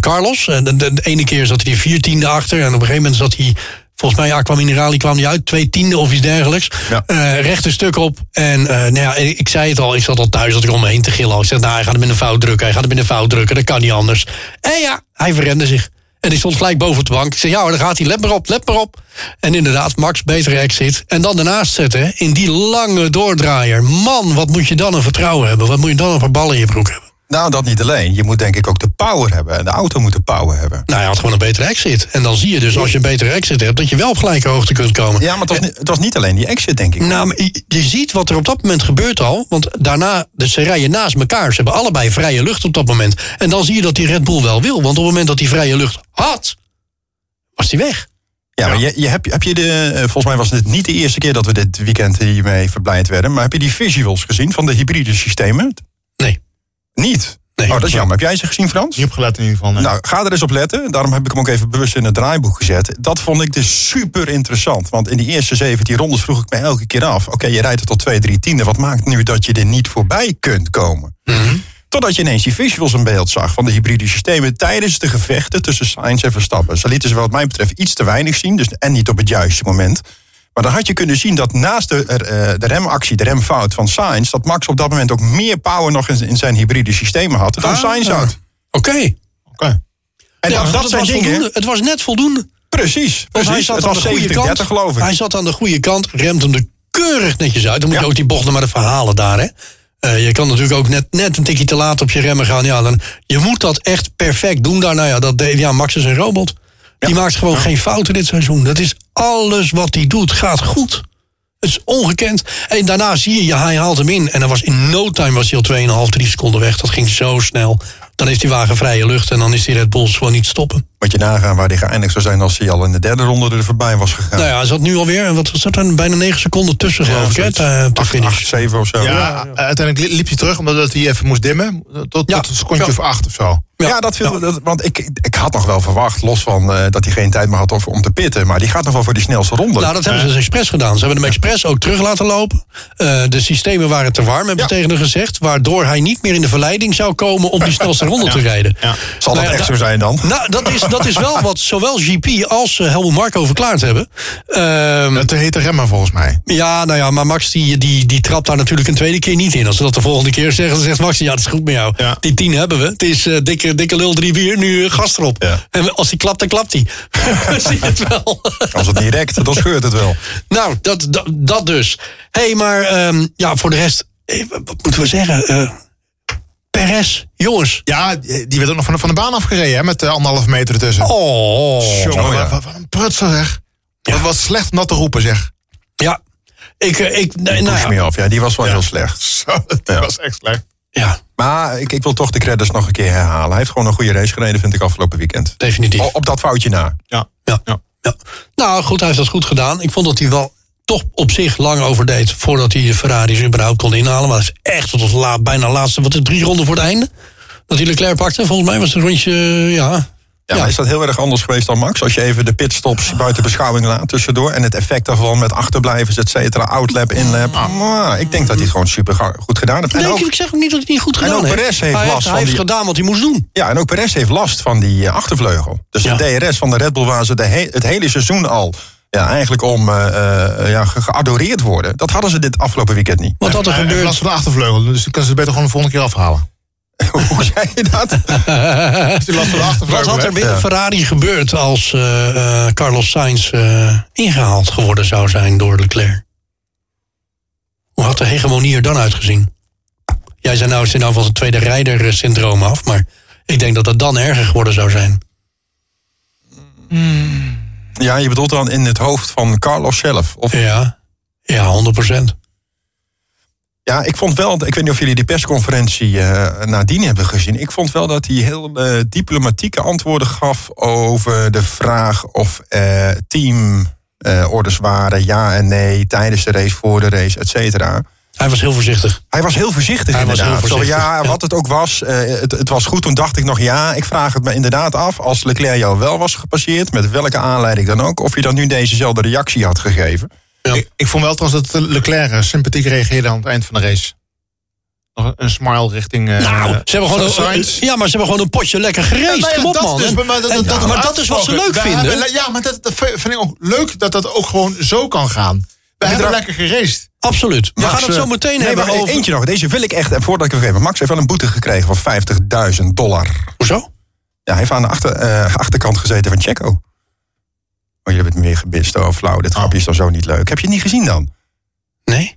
Carlos. De, de, de ene keer zat hij viertiende achter. En op een gegeven moment zat hij... Volgens mij, Aqua Minerali kwam hij uit, twee tiende of iets dergelijks. Ja. Rechte stuk op. En nou ja, ik zei het al, ik zat al thuis dat ik om me heen te gillen. Ik zeg, nou, hij gaat hem in de fout drukken, hij gaat hem in de fout drukken, dat kan niet anders. En ja, hij verrende zich. En die stond gelijk boven de bank. Ik zei, ja, daar gaat hij. Let maar op, let maar op. En inderdaad, Max, betere exit. En dan daarnaast zetten in die lange doordraaier. Man, wat moet je dan een vertrouwen hebben? Wat moet je dan een paar ballen in je broek hebben? Nou, dat niet alleen. Je moet denk ik ook de power hebben. En de auto moet de power hebben. Nou, hij had gewoon een betere exit. En dan zie je dus, als je een betere exit hebt... dat je wel op gelijke hoogte kunt komen. Ja, maar het was, niet, het was niet alleen die exit, denk ik. Nou, je, je ziet wat er op dat moment gebeurt al. Want daarna, dus ze rijden naast elkaar. Ze hebben allebei vrije lucht op dat moment. En dan zie je dat die Red Bull wel wil. Want op het moment dat hij vrije lucht had, was hij weg. Ja, maar je, je, heb, heb je de, eh, volgens mij was het niet de eerste keer dat we dit weekend hiermee verblijd werden. Maar heb je die visuals gezien van de hybride systemen? Niet? Nee, oh, dat is jammer. Heb jij ze gezien, Frans? Niet opgelet in ieder geval. nee. Nou, ga er eens op letten. Daarom heb ik hem ook even bewust in het draaiboek gezet. Dat vond ik dus super interessant. Want in die eerste 17 rondes vroeg ik me elke keer af... oké, je rijdt er tot 2, 3 tiende. Wat maakt nu dat je er niet voorbij kunt komen? Totdat je ineens die visuals in beeld zag van de hybride systemen... tijdens de gevechten tussen Sainz en Verstappen. Ze lieten ze wat mij betreft iets te weinig zien. Dus, en niet op het juiste moment. Maar dan had je kunnen zien dat naast de, eh, de remactie, de remfout van Sainz... dat Max op dat moment ook meer power nog in, zijn hybride systemen had... dan Ah. Sainz had. Oké. En Ja, dat, dat zijn dingen... voldoende. Het was net voldoende. Precies, Want hij precies. zat Het aan was de goede 70-30 kant. geloof ik. Hij zat aan de goede kant, remt hem er keurig netjes uit. Dan moet je ook die bochten maar even halen daar, hè. Eh, je kan natuurlijk ook net, net een tikje te laat op je remmen gaan. Ja, dan, je moet dat echt perfect doen daar. Nou ja, dat, deed- ja Max is een robot. Die maakt gewoon geen fouten dit seizoen. Dat is alles wat hij doet, gaat goed. Het is ongekend. En daarna zie je, hij haalt hem in. En dan was in no time was hij al 2,5, 3 seconden weg. Dat ging zo snel. Dan heeft die wagen vrije lucht en dan is die Red Bulls gewoon niet stoppen. Moet je nagaan waar hij geëindigd zou zijn als hij al in de derde ronde er voorbij was gegaan. Nou ja, hij zat nu alweer, wat was dat dan? Bijna 9 seconden tussen, geloof ik, hè, te, finish. zeven of zo. Ja, uiteindelijk li- liep hij terug omdat hij even moest dimmen. Tot, Ja. tot een secondje Ja. of acht of zo. Ja, dat viel, dat, want ik, ik had nog wel verwacht, los van eh, dat hij geen tijd meer had om- om te pitten. Maar die gaat nog wel voor die snelste ronde. Nou, dat hebben ze dus expres gedaan. Ze hebben hem expres ook terug laten lopen. Eh, de systemen waren te warm, hebben ze Ja. tegen hem gezegd. Waardoor hij niet meer in de verleiding zou komen om die snelste ronde te rijden. Ja. Zal dat Nou ja, echt zo zijn dan? Nou, dat is, dat is wel wat zowel GP als eh, Helmut Marko verklaard hebben. Ehm, Dat heet de remmen volgens mij. ja, nou ja, maar Max die, die, die trapt daar natuurlijk een tweede keer niet in. Als ze dat de volgende keer zeggen, dan zegt Max... ja, het is goed met jou. Ja. Die tien hebben we. Het is eh, dikke, dikke lul drie bier, nu eh, gas erop. Ja. En als hij klapt, dan klapt hij. Zie het wel. Als het niet rekt, dan scheurt het wel. Nou, dat, dat, dat dus. Hé, hey, maar ehm, ja, voor de rest, wat moeten we zeggen? Eh jongens. Ja, die werd ook nog van de, van de baan afgereden hè, met uh, anderhalve meter ertussen. Oh, Jongen, oh ja. wat, wat een prutser zeg. Wat was slecht dat te roepen zeg. ja. Ik, eh, ik, nee, nou, ja. me off. Ja, die was wel heel slecht. Zo, dat Ja. was echt slecht. ja, Maar ik, ik wil toch de credits nog een keer herhalen. Hij heeft gewoon een goede race gereden, vind ik, afgelopen weekend. definitief. O- op dat foutje na. Ja. Ja. Ja. Ja. Nou, goed, hij heeft dat goed gedaan. Ik vond dat hij wel toch op zich lang overdeed... voordat hij de Ferraris überhaupt kon inhalen. Maar dat is echt tot het la, bijna laatste... wat is drie ronden voor het einde? Dat hij Leclerc pakte. Volgens mij was het een rondje... eh, ja, Ja, is dat heel erg anders geweest dan Max? Als je even de pitstops buiten beschouwing laat tussendoor... en het effect daarvan met achterblijvers, et cetera, outlap, inlap. Maar ik denk dat hij het gewoon super goed gedaan heeft. En Nee, ook, ik zeg ook niet dat hij het niet goed En gedaan ook heeft. Perez heeft hij last heeft, van hij heeft die- gedaan wat hij moest doen. ja, en ook Perez heeft last van die eh, achtervleugel. Dus Ja. de DRS van de Red Bull waar ze de he- het hele seizoen al... Ja, eigenlijk om eh, eh, ja, ge- geadoreerd worden. Dat hadden ze dit afgelopen weekend niet. Wat had er gebeurd? last van de achtervleugel, dus dan kan ze het beter gewoon de volgende keer afhalen. Hoe zei je dat? De Wat had er binnen Ja. Ferrari gebeurd als eh, eh, Carlos Sainz eh, ingehaald geworden zou zijn door Leclerc? Hoe had de hegemonie er dan uitgezien? Jij zei nou, zit nou van zijn tweede rijder-syndroom af, maar ik denk dat het dan erger geworden zou zijn. Ja, je bedoelt dan in het hoofd van Carlos zelf. Of, Ja, ja 100 procent. ja, ik vond wel, ik weet niet of jullie die persconferentie eh nadien hebben gezien. Ik vond wel dat hij heel eh, diplomatieke antwoorden gaf over de vraag of eh teamorders waren, ja en nee, tijdens de race, voor de race, et cetera. Hij was heel voorzichtig. Hij was heel voorzichtig Hij was inderdaad. heel Zo, voorzichtig, ja, ja. wat het ook was, eh, het, het was goed. Toen dacht ik nog, ja, ik vraag het me inderdaad af... als Leclerc jou wel was gepasseerd, met welke aanleiding dan ook... of je dan nu dezezelfde reactie had gegeven. Ja. Ik, ik vond wel trouwens dat Leclerc eh, sympathiek reageerde aan het eind van de race. Nog een smile richting... eh, Nou, ze hebben gewoon een, ja, maar ze hebben gewoon een potje lekker gereisd. ja, dat man. dus, maar, maar dat, en- dat, maar dat is wat ze leuk vinden. hebben- ja, maar dat, dat vind ik ook leuk dat dat ook gewoon zo kan gaan. We hebben er- lekker geraced. Absoluut. We Max, gaan het zo eh, meteen nee, hebben maar over... Eentje nog, deze wil ik echt, en voordat ik het vergeet... Max heeft wel een boete gekregen van 50.000 dollar. Hoezo? Ja, hij heeft aan de achter, eh, achterkant gezeten van Checo. Oh, jullie hebben het meer gebist. Oh, flauw. Dit grapje is dan zo niet leuk. Heb je het niet gezien dan? Nee?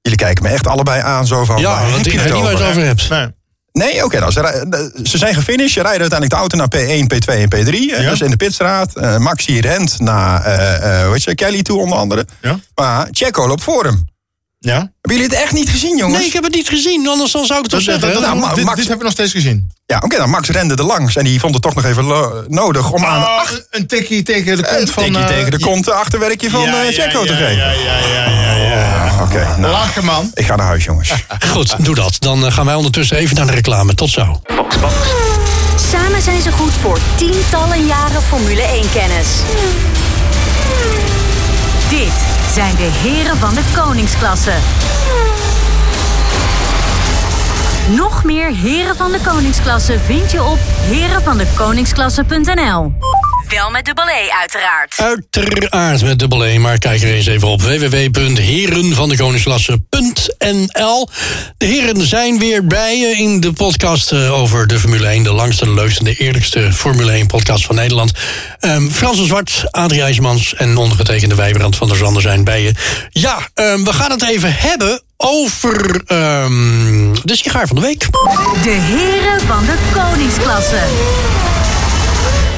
Jullie kijken me echt allebei aan zo van... waar Ja, heb want ik je weet het niet waar je over? het over hebt. Nee. Nee, oké. nou, ze, ze zijn gefinished. Ze rijden uiteindelijk de auto naar P1, P2 en P3. eh, Ja. Dus in de pitstraat. Eh, Max hier rent naar eh, eh, hoe heet je, Kelly toe onder andere. Ja. Maar Checo loopt voor hem. Ja? Hebben jullie het echt niet gezien, jongens? Nee, ik heb het niet gezien, anders dan zou ik het toch zeggen. Nou, dit, Max- dit hebben we nog steeds gezien. Ja, oké. nou, Max rende er langs. En die vond het toch nog even nodig om aan Oh, een tikkie tegen de een kont van... tikje eh, tegen de kont achterwerkje van ja, eh, ja, Checo te geven. Ja, ja, ja, ja, ja. Ah, Oké, nou, Lachen, man. ik ga naar huis, jongens. Goed, doe dat. Dan eh, gaan wij ondertussen even naar de reclame. Tot zo. Samen zijn ze goed voor tientallen jaren Formule 1-kennis. Dit zijn de heren van de koningsklasse. Nog meer heren van de koningsklasse vind je op herenvandekoningsklasse.nl. Wel met dubbel E uiteraard. Uiteraard met dubbel E, maar kijk er eens even op www.herenvandekoningsklasse.nl. De heren zijn weer bij je in de podcast eh, over de Formule 1. De langste, de leukste en de eerlijkste Formule 1 podcast van Nederland. Ehm Frans de Zwart, Adrie IJsmans en ondergetekende Wijbrand van der Zanden zijn bij je. Ja, ehm, we gaan het even hebben over ehm, de sigaar van de week. De heren van de koningsklasse.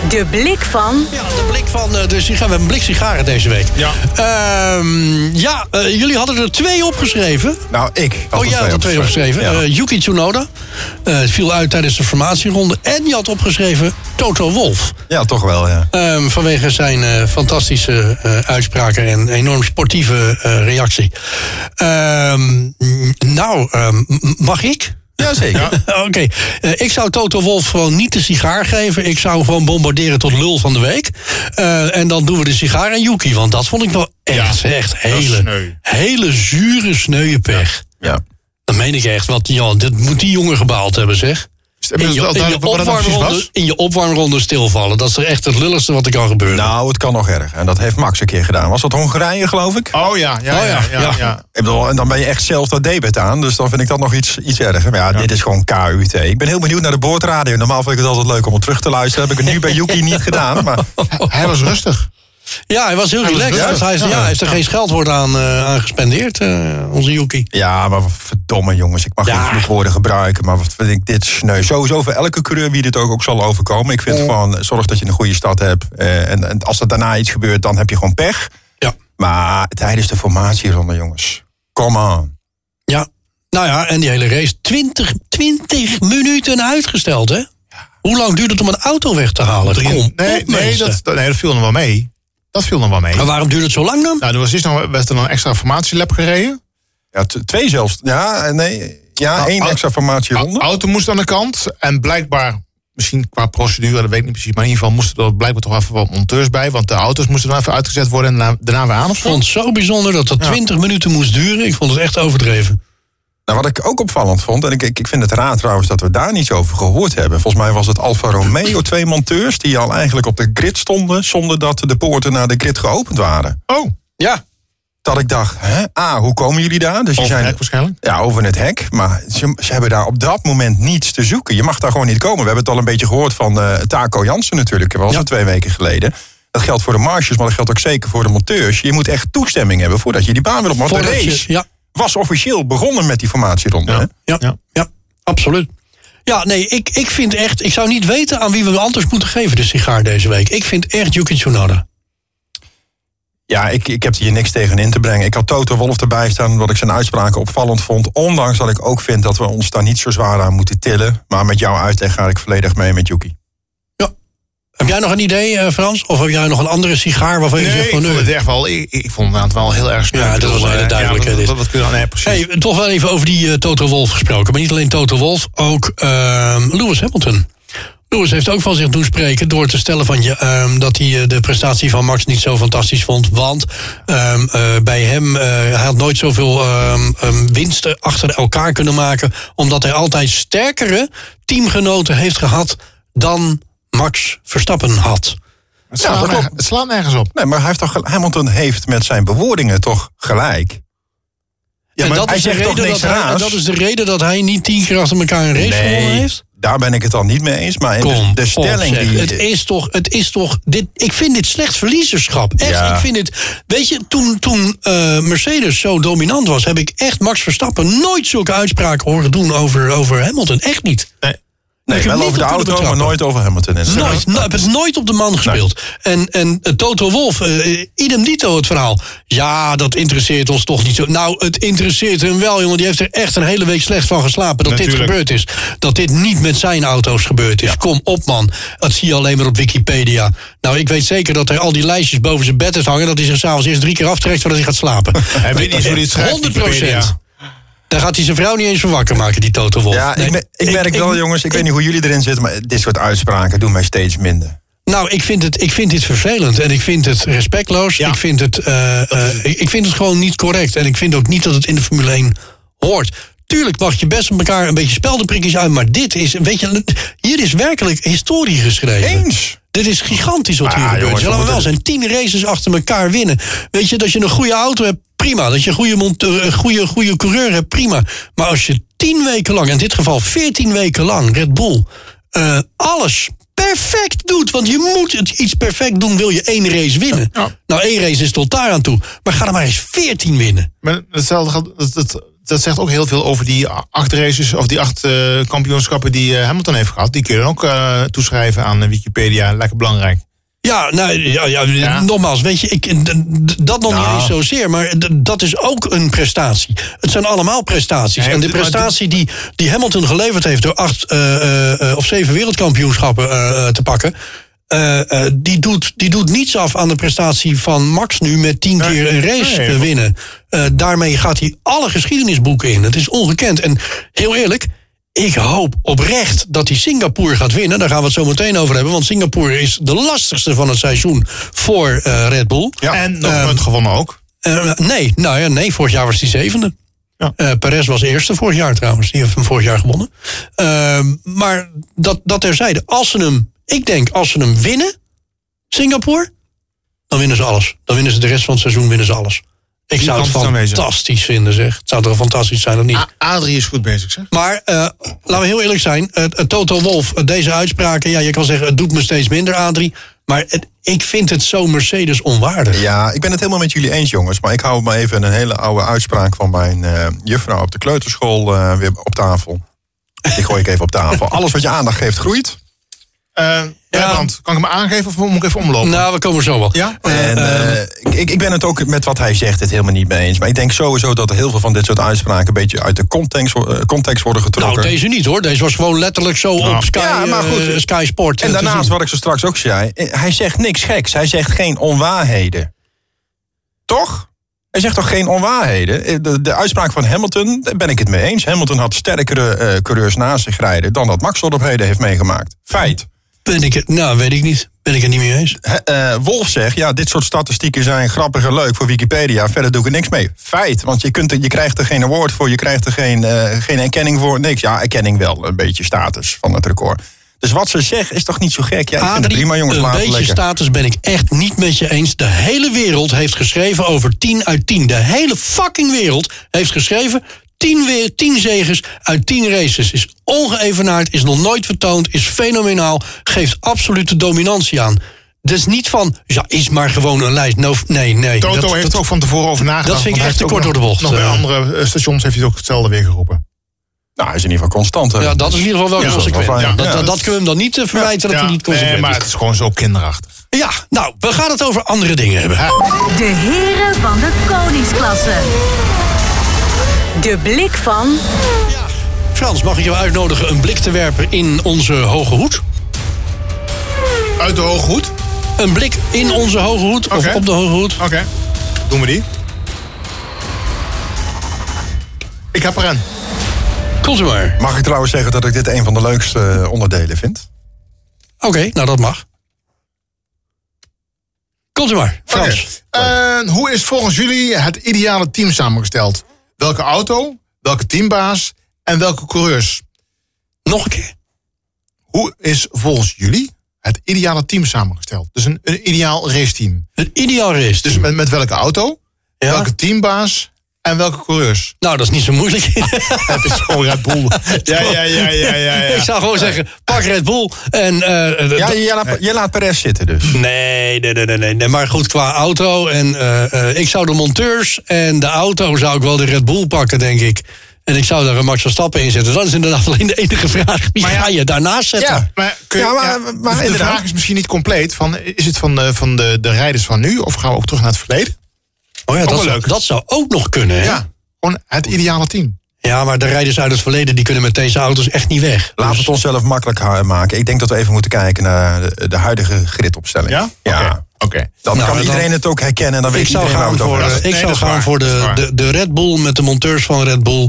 De blik van Ja, de blik van eh, de sigaar. We hebben een blik sigaren deze week. Ja. Ehm, ja, eh, jullie hadden er twee opgeschreven. Nou, ik had oh, jij had er twee opgeschreven. Ja. Eh, Yuki Tsunoda eh, viel uit tijdens de formatieronde. En je had opgeschreven Toto Wolf. ja, toch wel, ja. Ehm, vanwege zijn fantastische eh, uitspraken en enorm sportieve eh, reactie. Ehm, nou, mag ik? Jazeker. Oké, Eh, ik zou Toto Wolf gewoon niet de sigaar geven. Ik zou gewoon bombarderen tot lul van de week. Eh, en dan doen we de sigaar aan Yuki. Want dat vond ik wel echt, echt hele, hele zure sneuwe pech. Ja. Dan meen ik echt, wat, ja, dit moet die jongen gebaald hebben, zeg. In je, in, opwarmronde, was? in je opwarmronde stilvallen. Dat is er echt het lulligste wat er kan gebeuren. Nou, het kan nog erg. En dat heeft Max een keer gedaan. Was dat Hongarije, geloof ik? Oh ja, ja, Oh, ja, ja, ja, ja. ja. Ik bedoel, en dan ben je echt zelf dat debet aan. Dus dan vind ik dat nog iets, iets erger. Maar ja, dit is gewoon KUT. Ik ben heel benieuwd naar de boordradio. Normaal vind ik het altijd leuk om het terug te luisteren. Heb ik het nu bij Yuki niet gedaan. Maar Hij was rustig. Ja, hij was heel relaxed. rustig. Hij, is- ja, Ja. hij heeft er geen scheldwoord aan, eh, aan gespendeerd, eh, onze Yuki. ja, maar verdomme jongens. Ik mag Ja. geen vloekwoorden gebruiken. Maar wat vind ik dit sneu. Sowieso voor elke coureur wie dit ook, ook zal overkomen. Ik vind gewoon, zorg dat je een goede start hebt. Eh, en, en als er daarna iets gebeurt, dan heb je gewoon pech. Ja. Maar tijdens de formatieronde, jongens. Come on. Ja, nou ja, en die hele race 20, 20 minuten uitgesteld, hè? Hoe lang duurt het om een auto weg te halen? Kom nee, op, nee, dat, nee, dat viel nog wel mee. Dat viel nog wel mee. Maar waarom duurt het zo lang dan? Nou, er was eerst nog, werd er nog een extra formatieslab gereden. Ja, twee zelfs. Ja, nee. Ja, Nou, één au- extra formatieronde. auto moest aan de kant. En blijkbaar, misschien qua procedure, dat weet ik niet precies. Maar in ieder geval moesten er blijkbaar toch even wat monteurs bij. Want de auto's moesten dan even uitgezet worden en daarna, weer aan of Ik vond het zo bijzonder dat dat 20 minuten moest duren. Ik vond het echt overdreven. Nou, wat ik ook opvallend vond, en ik, ik ik vind het raar trouwens dat we daar niets over gehoord hebben. Volgens mij was het Alfa Romeo, twee monteurs die al eigenlijk op de grid stonden zonder dat de poorten naar de grid geopend waren. Oh, Ja, Dat ik dacht, hè, ah, hoe komen jullie daar? Dus die over zijn hek waarschijnlijk. ja, over het hek, maar ze, ze hebben daar op dat moment niets te zoeken. Je mag daar gewoon niet komen. We hebben het al een beetje gehoord van eh Taco Jansen natuurlijk, dat was Ja. het twee weken geleden. Dat geldt voor de marges, maar dat geldt ook zeker voor de monteurs. Je moet echt toestemming hebben voordat je die baan wil op. Want de je- ja, was officieel begonnen met die formatieronde. hè? Ja. ja, ja. Ja. absoluut. Ja, nee, ik, ik vind echt... Ik zou niet weten aan wie we anders moeten geven, de sigaar deze week. Ik vind echt Yuki Tsunoda. Ja, ik, ik heb hier niks tegen in te brengen. Ik had Toto Wolf erbij staan omdat ik zijn uitspraken opvallend vond. Ondanks dat ik ook vind dat we ons daar niet zo zwaar aan moeten tillen. Maar met jouw uitleg ga ik volledig mee met Yuki. Heb jij nog een idee, eh, Frans? Of heb jij nog een andere sigaar waarvan je Nee, zegt ik van... vond nee. het echt wel, ik, ik vond het wel heel erg snel. Ja, dat was een hele Eh, duidelijke, Ja, kun je dan, nee, precies. Hey, toch wel even over die eh, Toto Wolf gesproken. Maar niet alleen Toto Wolf, ook ehm, Lewis Hamilton. Lewis heeft ook van zich doen spreken door te stellen van je, ehm, dat hij de prestatie van Max niet zo fantastisch vond. Want ehm, eh, bij hem, eh, hij had nooit zoveel winsten achter elkaar kunnen maken. Omdat hij altijd sterkere teamgenoten heeft gehad dan Max Verstappen had. het, slaat het slaat nergens op. Nee, maar hij heeft toch, Hamilton heeft met zijn bewoordingen toch gelijk. Ja, en maar dat hij is, de zegt toch reden niks dat hij, en dat is de reden dat hij niet tien keer achter elkaar een race gewonnen heeft. daar ben ik het dan niet mee eens. Maar de, Kom, de stelling die... Het is toch, het is toch dit, ik vind dit slecht verliezerschap. Echt, Ja. ik vind dit... Weet je, toen, toen eh, Mercedes zo dominant was... heb ik echt Max Verstappen nooit zulke uitspraken horen doen over, over Hamilton. Echt niet. nee, ik heb wel over de auto, maar nooit over Hamilton. inderdaad. Nooit. Heb het nooit op de man gespeeld. En, en eh, Toto Wolf, eh, idem dito het verhaal. Ja, dat interesseert ons toch niet zo. Nou, het interesseert hem wel, jongen. Die heeft er echt een hele week slecht van geslapen dat dit gebeurd is. Dat dit niet met zijn auto's gebeurd is. Kom op, man. Dat zie je alleen maar op Wikipedia. Nou, ik weet zeker dat hij al die lijstjes boven zijn bed heeft hangen... dat hij zich s'avonds eerst drie keer aftrekt voordat hij gaat slapen. Hij weet niet eens hoe het schrijft, 100 Wikipedia. Daar gaat hij zijn vrouw niet eens van wakker maken, die Toto Wolf. Ja, Nee, ik, me- ik merk wel, jongens, ik, weet niet hoe jullie erin zitten... maar dit soort uitspraken doen mij steeds minder. Nou, ik vind, het, ik vind dit vervelend en ik vind het respectloos. Ja. Ik, vind het, eh, eh, ik ik vind het gewoon niet correct. En ik vind ook niet dat het in de Formule 1 hoort. Tuurlijk mag je best met elkaar een beetje speldenprikjes uit... maar dit is, weet je, hier is werkelijk historie geschreven. Eens! Dit is gigantisch wat Ah, hier gebeurt. jongens, Ze we wel zijn tien races achter elkaar winnen. Weet je, dat je een goede auto hebt, prima. Dat je een goede, monteur, een goede, goede coureur hebt, prima. Maar als je tien weken lang, in dit geval veertien weken lang, Red Bull, eh, alles perfect doet. Want je moet het iets perfect doen, wil je één race winnen. Ja. Nou, één race is tot daar aan toe. Maar ga er maar eens veertien winnen. Maar hetzelfde gaat, dat, dat zegt ook heel veel over die acht races of die acht eh, kampioenschappen die eh, Hamilton heeft gehad. Die kun je dan ook eh, toeschrijven aan Wikipedia. Lekker belangrijk. Ja, nou, ja, ja, Ja. nogmaals, weet je, ik, dat nog Nou. niet eens zozeer, maar dat is ook een prestatie. Het zijn allemaal prestaties. En de prestatie die, die Hamilton geleverd heeft door acht of zeven wereldkampioenschappen te pakken, eh, eh, die, doet, die doet niets af aan de prestatie van Max nu met tien Nee. keer een race Nee. winnen. Eh, daarmee gaat hij alle geschiedenisboeken in. Het is ongekend. En heel eerlijk, ik hoop oprecht dat hij Singapore gaat winnen. Daar gaan we het zo meteen over hebben. Want Singapore is de lastigste van het seizoen voor eh, Red Bull. En nog gewonnen ook. Eh, nee, nou ja, nee, vorig jaar was hij zevende. Ja. Eh, Perez was eerste vorig jaar trouwens. Die heeft hem vorig jaar gewonnen. Ehm, maar dat, dat terzijde. Als ze hem, ik denk, als ze hem winnen, Singapore, dan winnen ze alles. Dan winnen ze de rest van het seizoen, winnen ze alles. Ik zou het fantastisch vinden, zeg. Het zou toch fantastisch zijn, of niet? A- Adrie is goed bezig, zeg. Maar eh, laten we heel eerlijk zijn. eh, Toto Wolf, deze uitspraken... ja, je kan zeggen, het doet me steeds minder, Adrie. Maar het, ik vind het zo Mercedes onwaardig. Ja, ik ben het helemaal met jullie eens, jongens. Maar ik hou maar even een hele oude uitspraak van mijn eh, juffrouw op de kleuterschool eh, weer op tafel. Die gooi ik even op tafel. Alles wat je aandacht geeft, groeit. Eh Brabant, kan ik hem aangeven of moet ik even omlopen? Nou, we komen zo wel. ja? En eh, ik, ik ben het ook met wat hij zegt het helemaal niet mee eens. Maar ik denk sowieso dat er heel veel van dit soort uitspraken... een beetje uit de context, eh, context worden getrokken. Nou, deze niet hoor. Deze was gewoon letterlijk zo op Sky, Ja, maar goed. eh, Sky Sport. En eh, daarnaast, wat ik zo straks ook zei... eh, hij zegt niks geks. Hij zegt geen onwaarheden. Toch? Hij zegt toch geen onwaarheden? Eh, De, de uitspraak van Hamilton, daar ben ik het mee eens. Hamilton had sterkere eh, coureurs naast zich rijden... dan dat Max tot op heden heeft meegemaakt. Feit. Ben ik het, nou, weet ik niet. Ben ik het niet mee eens. Eh, Wolf zegt, ja, dit soort statistieken zijn grappig en leuk voor Wikipedia. Verder doe ik er niks mee. Feit, want je, kunt er, je krijgt er geen award voor, je krijgt er geen, eh, geen erkenning voor, niks. Ja, erkenning wel, een beetje status van het record. Dus wat ze zeggen is toch niet zo gek? Ja, ik het prima, jongens, een laten beetje lekker. status ben ik echt niet met je eens. De hele wereld heeft geschreven over 10 uit 10. De hele fucking wereld heeft geschreven 10 weer 10 zegens uit 10 races. Is ongeëvenaard, is nog nooit vertoond, is fenomenaal, geeft absolute dominantie aan. Dus niet van, ja, is maar gewoon een lijst. No, nee, nee. Toto dat- heeft dat- er ook van tevoren over nagedacht. dat vind ik echt te kort door de bocht, Nog bij eh. andere eh, stations heeft hij het ook hetzelfde weer geroepen. Nou, hij is in ieder geval constant. hè. Ja, dat is in ieder geval wel Ja, consequent. dat Ja, dat, dat dat kunnen we hem dan niet eh, verwijten dat hij niet consequent nee, maar is. het is gewoon zo kinderachtig. Ja, nou, we gaan het over andere dingen hebben. De heren van de koningsklasse. De blik van Frans, mag ik jou uitnodigen een blik te werpen in onze hoge hoed? Uit de hoge hoed. Een blik in onze hoge hoed of Oké. op de hoge hoed? Oké, doen we die. Ik heb er een. Komt u maar. Mag ik trouwens zeggen dat ik dit een van de leukste eh, onderdelen vind? Oké, nou dat mag. Komt u maar, Frans. Eh, hoe is volgens jullie het ideale team samengesteld? Welke auto, welke teambaas en welke coureurs? Nog een keer. Hoe is volgens jullie het ideale team samengesteld? Dus een, een ideaal raceteam. Het ideaal race. Dus met, met welke auto, Ja. welke teambaas En welke coureurs? Nou, dat is niet zo moeilijk. Het is gewoon Red Bull. Ja, ja, ja, ja, ja. Ik zou gewoon zeggen, pak Red Bull. En, eh, Ja, je, laat, je laat Perez zitten dus. Nee, nee, nee, nee. Maar goed, qua auto. En eh, eh, ik zou de monteurs en de auto zou ik wel de Red Bull pakken, denk ik. En ik zou daar een Max Verstappen in zetten. Dat is inderdaad alleen de enige vraag. Wie Maar ja- ga je daarnaast zetten? Ja. Maar, kun je- Ja, maar- ja, maar de- de inderdaad. vraag is misschien niet compleet. Van, is het van, de, van de, de rijders van nu? Of gaan we ook terug naar het verleden? Oh ja, dat, zou, leuk. dat zou ook nog kunnen, hè? Ja. Gewoon het ideale team. Ja, maar de rijders uit het verleden die kunnen met deze auto's echt niet weg. Laten we Dus- het onszelf makkelijk maken. Ik denk dat we even moeten kijken naar de, de huidige gridopstelling. Ja? Ja. Oké. Dan Nou, kan dan- iedereen het ook herkennen. En dan weet ik zou iedereen waar gaan voor, eh, ik Nee, zou gaan waar. voor de, de, de Red Bull met de monteurs van Red Bull.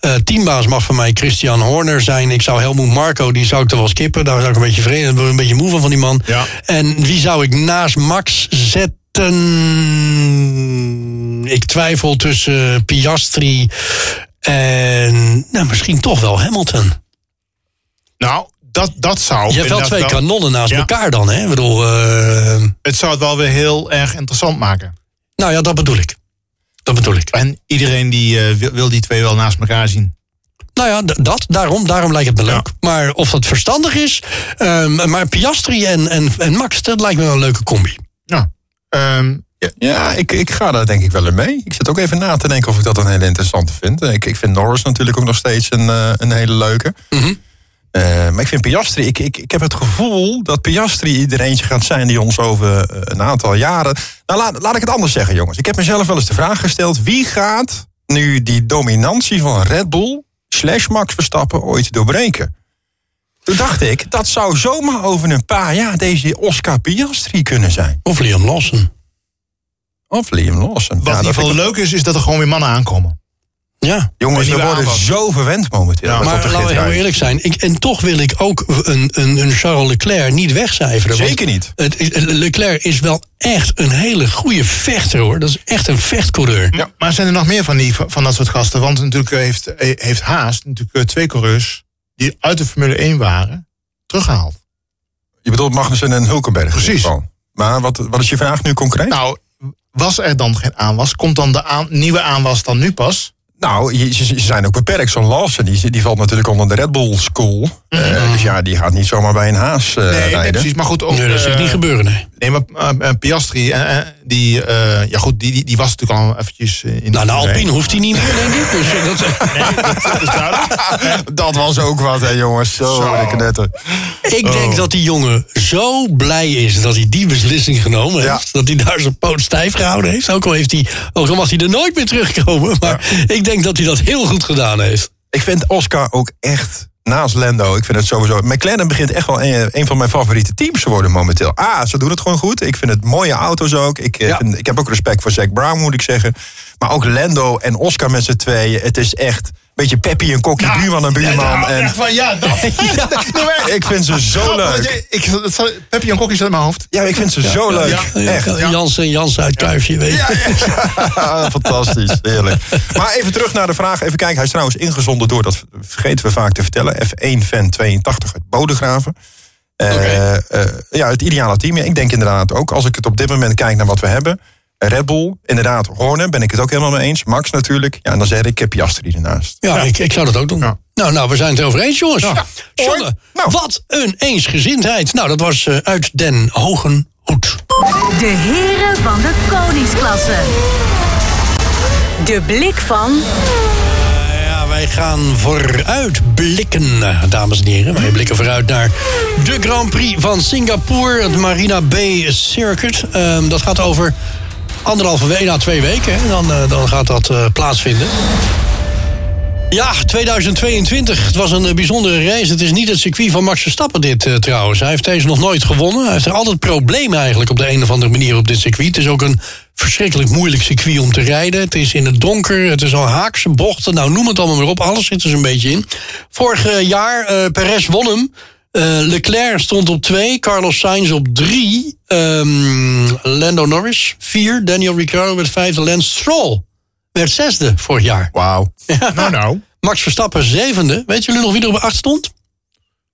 Eh teambaas mag voor mij Christian Horner zijn. Ik zou Helmoet Marco, die zou ik er wel skippen. Daar zou ik een beetje vreemd, een beetje moe van van die man. Ja. En wie zou ik naast Max zetten? Ik twijfel tussen Piastri en nou, misschien toch wel Hamilton. Nou, dat, dat zou... Je hebt wel twee kanonnen naast Ja. elkaar dan, hè? Ik bedoel, eh, Het zou het wel weer heel erg interessant maken. nou ja, dat bedoel ik. Dat bedoel ik. En iedereen die eh, wil, wil die twee wel naast elkaar zien. Nou ja, dat, daarom, daarom lijkt het me leuk. Maar of dat verstandig is. ehm, maar Piastri en, en, en Max, dat lijkt me wel een leuke combi. Ja. Ehm, ja, Ja, ik, ik ga daar denk ik wel in mee. Ik zit ook even na te denken of ik dat een hele interessante vind. Ik, ik vind Norris natuurlijk ook nog steeds een, eh, een hele leuke. Mhm. Eh, maar ik vind Piastri, ik, ik, ik heb het gevoel dat Piastri er eentje gaat zijn die ons over eh, een aantal jaren. Nou, laat, laat ik het anders zeggen, jongens. Ik heb mezelf wel eens de vraag gesteld: wie gaat nu die dominantie van Red Bull slash Max Verstappen ooit doorbreken? Toen dacht ik, dat zou zomaar over een paar jaar deze Oscar Piastri kunnen zijn. Of Liam Lawson. Of Liam Lawson. wat Ja, in ieder geval leuk is, is dat er gewoon weer mannen aankomen. Ja. Jongens, we worden aanwas. zo verwend momenteel. Ja, Maar laten we heel eerlijk zijn. Ik, en toch wil ik ook een, een, een Charles Leclerc niet wegcijferen. Zeker niet. Het, Leclerc is wel echt een hele goede vechter hoor. Dat is echt een vechtcoureur. Ja, maar zijn er nog meer van, die, van dat soort gasten? Want natuurlijk heeft, heeft Haas natuurlijk eh, twee coureurs die uit de Formule 1 waren, teruggehaald. Je bedoelt Magnussen en Hulkenberg. Precies. Maar wat, wat is je vraag nu concreet? Nou, was er dan geen aanwas? Komt dan de aan- nieuwe aanwas dan nu pas? Nou, ze, zijn ook beperkt. Zo'n Lawson, die, die valt natuurlijk onder de Red Bull School. Eh, dus ja, die gaat niet zomaar bij een haas eh, Nee, nee, rijden. precies. Maar goed, ook, Nee, dat zie ik eh, niet gebeuren. Nee. Nee, maar eh, eh, Piastri, eh, die, eh, ja goed, die, die, die was natuurlijk al eventjes in de Nou, naar Formule Alpine 1. hoeft hij niet meer, denk ik. Dus dat, Nee, dat, dat is duidelijk. Dat was ook wat, hè, jongens. Zo, Zo. Ik denk dat die jongen zo blij is dat hij die beslissing genomen heeft. Dat hij daar zijn poot stijf gehouden heeft. Ook al, heeft hij, ook al was hij er nooit meer teruggekomen. Maar ik denk dat hij dat heel goed gedaan heeft. Ik vind Oscar ook echt, naast Lando, ik vind het sowieso... McLaren begint echt wel een, een van mijn favoriete teams te worden momenteel. Ah, ze doen het gewoon goed. Ik vind het mooie auto's ook. Ik, eh, Ja. vind, ik heb ook respect voor Zack Brown, moet ik zeggen. Maar ook Lando en Oscar met z'n tweeën. Het is echt beetje Peppy en Kokkie, buurman en buurman. Ja, en echt van, ja, dat. Nee, maar- ik vind ze zo leuk. Ik, Peppy en Kokkie zat in mijn hoofd. Ja, ik vind ze zo leuk. ja. Echt. Ja, Jans en Jans uit Kuifje, weet je. Fantastisch, heerlijk. Maar even terug naar de vraag. Even kijken, hij is trouwens ingezonden door, dat vergeten we vaak te vertellen. F1-fan 82 uit Bodegraven. Eh, eh, ja, het ideale team. Ja, Ik denk inderdaad ook, als ik het op dit moment kijk naar wat we hebben. Red Bull, inderdaad, Horner, ben ik het ook helemaal mee eens. Max natuurlijk. Ja, en dan zeg ik, ik heb Piastri ernaast. Ja, Ik, ik zou dat ook doen. Ja. Nou, nou, we zijn het over eens, jongens. Ja. Zonne, Nou. wat een eensgezindheid. Nou, dat was eh, uit Den Hogen Hoed. De heren van de koningsklasse. De blik van Ja, wij gaan vooruit blikken, eh, dames en heren. Wij blikken vooruit naar de Grand Prix van Singapore. Het Marina Bay Circuit. Ehm, dat gaat over anderhalve week, na twee weken. Hè. Dan, eh, dan gaat dat eh, plaatsvinden. Ja, 2022. Het was een eh, bijzondere race. Het is niet het circuit van Max Verstappen dit trouwens. Hij heeft deze nog nooit gewonnen. Hij heeft er altijd problemen eigenlijk op de een of andere manier op dit circuit. Het is ook een verschrikkelijk moeilijk circuit om te rijden. Het is in het donker, het is al haakse bochten. Nou, noem het allemaal maar op. Alles zit er zo'n beetje in. Vorig jaar, eh Perez won hem. Eh, Leclerc stond op twee, Carlos Sainz op drie, ehm, Lando Norris vier, Daniel Ricciardo werd vijfde, Lance Stroll werd zesde vorig jaar. Wauw. Nou, nou. Max Verstappen zevende. Weet jullie nog wie er op acht stond?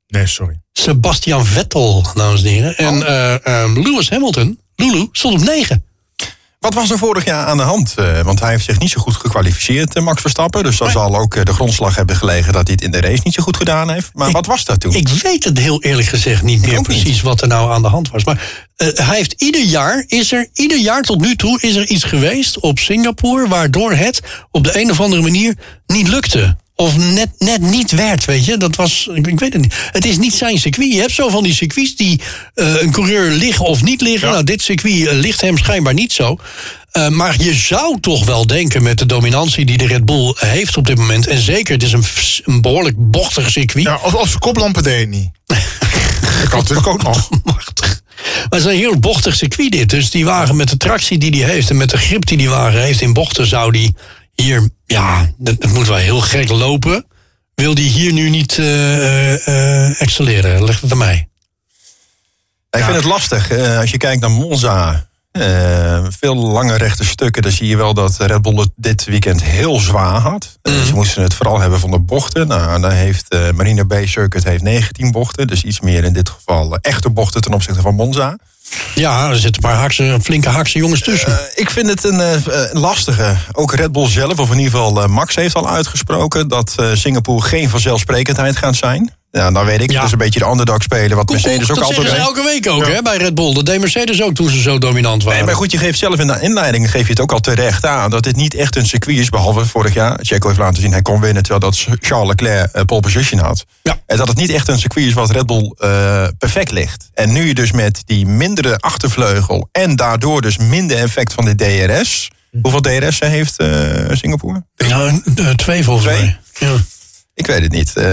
Nee, sorry. Sebastian Vettel, dames en heren. En eh, ehm, Lewis Hamilton, Lulu, stond op negen. Wat was er vorig jaar aan de hand? Eh, want hij heeft zich niet zo goed gekwalificeerd, eh, Max Verstappen. Dus daar zal ook eh, de grondslag hebben gelegen dat hij het in de race niet zo goed gedaan heeft. Maar Ik- wat was dat toen? Ik weet het heel eerlijk gezegd niet meer niet. precies wat er nou aan de hand was. Maar hij heeft ieder jaar, is er, ieder jaar tot nu toe, is er iets geweest op Singapore. waardoor het op de een of andere manier niet lukte. Of net, net niet werd, weet je. Dat was, ik, ik weet het niet. Het is niet zijn circuit. Je hebt zo van die circuits die eh, een coureur liggen of niet liggen. Nou, dit circuit eh, ligt hem schijnbaar niet zo. Eh, maar je zou toch wel denken met de dominantie die de Red Bull heeft op dit moment. En zeker, het is een, een behoorlijk bochtig circuit. Ja, of, of zijn koplampen deed het niet. dat kan natuurlijk ook nog. machtig. Maar het is een heel bochtig circuit dit. Dus die wagen met de tractie die hij heeft... en met de grip die die wagen heeft in bochten... zou die hier... Ja, dat moet wel heel gek lopen. Wil die hier nu niet eh, excelleren? Leg het aan mij. Ik vind het lastig. Eh, als je kijkt naar Monza, veel lange rechte stukken, dan zie je wel dat Red Bull het dit weekend heel zwaar had. Mhm. ze moesten het vooral hebben van de bochten. Nou, dan heeft Marina Bay Circuit heeft 19 bochten, dus iets meer in dit geval echte bochten ten opzichte van Monza. Ja, er zitten een paar hakse, flinke hakse jongens tussen. Eh, ik vind het een eh, eh, lastige. Ook Red Bull zelf, of in ieder geval Max heeft al uitgesproken dat Singapore geen vanzelfsprekendheid gaat zijn. Ja, dan weet ik. Ja. Het is een beetje de underdog spelen, wat Mercedes ook dat altijd zeggen ze deed. elke week ook hè, bij Red Bull. Dat deed Mercedes ook toen ze zo dominant waren. Nee, maar goed, je geeft zelf in de inleiding geef je het ook al terecht aan dat dit niet echt een circuit is, behalve vorig jaar. Checo heeft laten zien hij kon winnen terwijl dat Charles Leclerc eh, pole position had. Ja. En dat het niet echt een circuit is wat Red Bull eh, perfect ligt. En nu je dus met die mindere achtervleugel en daardoor dus minder effect van de DRS. Hoeveel DRS heeft eh, Singapore? Ja, twee volgens Twee? mij. Ja. Ik weet het niet. Eh,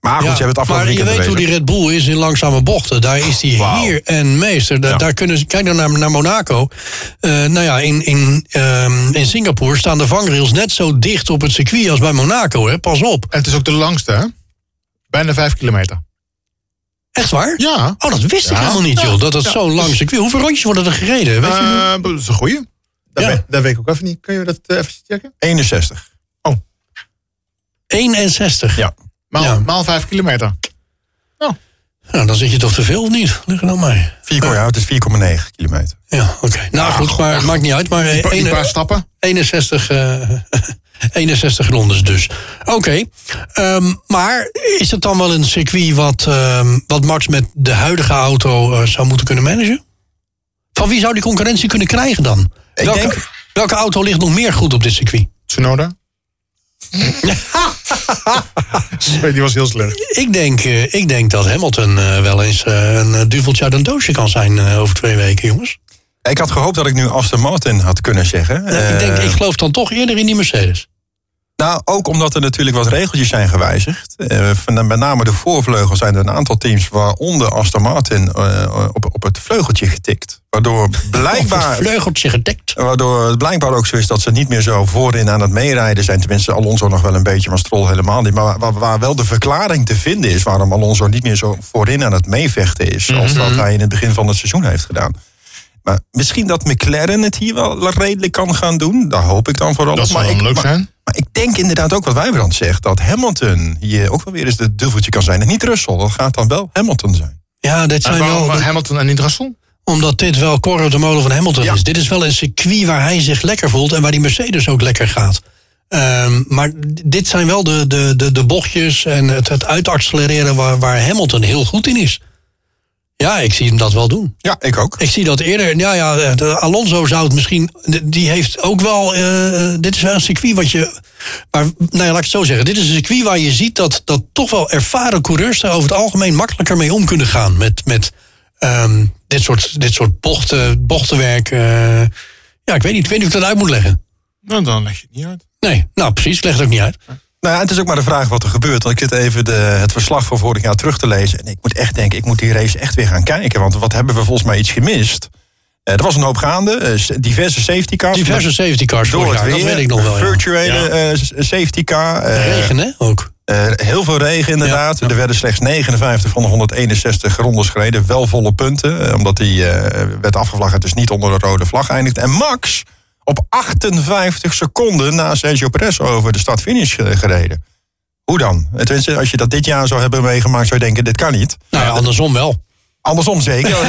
maar goed, Ja, ze hebben het afgelopen maar je weet hoe die. Red Bull is in langzame bochten. Daar is die Wauw. hier en meester. Da- Ja. Daar kunnen ze, kijk dan naar, naar Monaco. Eh, nou ja, in, in, ehm, in Singapore staan de vangrails net zo dicht op het circuit als bij Monaco. Hè? Pas op. En het is ook de langste, hè? Bijna vijf kilometer. Echt waar? Ja. Oh, dat wist ik helemaal niet, joh. Dat het Ja. zo'n lang circuit. Hoeveel rondjes worden er gereden? Weet je nu? Eh, dat is een goeie. Dat, Ja. weet, dat weet ik ook even niet. Kun je dat even checken? 61. 61. Ja. Maal, Ja. maal vijf kilometer. Nou, dan zit je toch te veel of niet? Leg aan mij. 4, ja, het is 4,9 kilometer. Ja, oké. Nou goed, maar het maakt niet uit. Maar eh, Een paar stappen. 61, eh 61 rondes dus. Oké, ehm, maar is het dan wel een circuit wat, ehm, wat Max met de huidige auto eh, zou moeten kunnen managen? Van wie zou die concurrentie kunnen krijgen dan? Ik welke, denk- welke auto ligt nog meer goed op dit circuit? Tsunoda. Sorry, die was heel slecht. Ik denk, eh, ik denk dat Hamilton eh, wel eens eh, een duveltje uit een doosje kan zijn over twee weken, jongens. Ik had gehoopt dat ik nu Aston Martin had kunnen zeggen. Nou, ik, denk, ik geloof dan toch eerder in die Mercedes. Nou, ook omdat er natuurlijk wat regeltjes zijn gewijzigd. Van- met name de voorvleugel zijn er een aantal teams, waaronder Aston Martin, eh, op, op het vleugeltje getikt. Waardoor Of het blijkbaar, vleugeltje gedekt. waardoor het blijkbaar ook zo is dat ze niet meer zo voorin aan het meerijden zijn. Tenminste, Alonso nog wel een beetje, maar Stroll helemaal niet. Maar waar, waar wel de verklaring te vinden is waarom Alonso niet meer zo voorin aan het meevechten is. Als dat hij in het begin van het seizoen heeft gedaan. Maar misschien dat McLaren het hier wel redelijk kan gaan doen. Daar hoop ik dan vooral Dat op. zou Maar dan ik- leuk zijn. Maar ik denk inderdaad ook wat Wijbrand zegt, dat Hamilton hier ook wel weer eens de duveltje kan zijn. En niet Russell, dat gaat dan wel Hamilton zijn. Ja, En zijn waarom wel... Hamilton en niet Russell? Omdat dit wel Corro de molen van Hamilton Ja. is. Dit is wel een circuit waar hij zich lekker voelt en waar die Mercedes ook lekker gaat. Ehm, maar dit zijn wel de, de, de, de bochtjes en het, het uitaccelereren waar, waar Hamilton heel goed in is. Ja, ik zie hem dat wel doen. Ja, ik ook. Ik zie dat eerder. Ja, ja, Alonso zou het misschien. Die heeft ook wel. eh, dit is wel een circuit wat je. Maar nou ja, laat ik het zo zeggen. Dit is een circuit waar je ziet dat, dat toch wel ervaren coureurs er over het algemeen makkelijker mee om kunnen gaan. Met, met ehm, dit, soort, dit soort bochten, bochtenwerk. eh. ja, ik weet niet. Ik weet niet of ik dat uit moet leggen. Nou, dan leg je het niet uit. Nee, nou precies. Ik leg het ook niet uit. Nou ja, het is ook maar de vraag wat er gebeurt. Want ik zit even de, het verslag van vorig jaar terug te lezen. En ik moet echt denken, ik moet die race echt weer gaan kijken. Want wat hebben we volgens mij iets gemist? Eh, er was een hoop gaande. eh, diverse safety cars. Diverse safety cars door het weer. Dat weet ik nog wel. Virtuele eh, safety car. eh, Regen, hè? Ook. Heel veel regen inderdaad. Ja, ja. Er werden slechts 59 van de 161 rondes gereden. Wel volle punten. omdat die werd afgevlagd dus niet onder de rode vlag eindigt. En Max op 58 seconden na Sergio Perez over de start-finish eh, gereden. Hoe dan? Tenminste, als je dat dit jaar zou hebben meegemaakt, zou je denken, dit kan niet. Nou ja, andersom wel. Andersom zeker.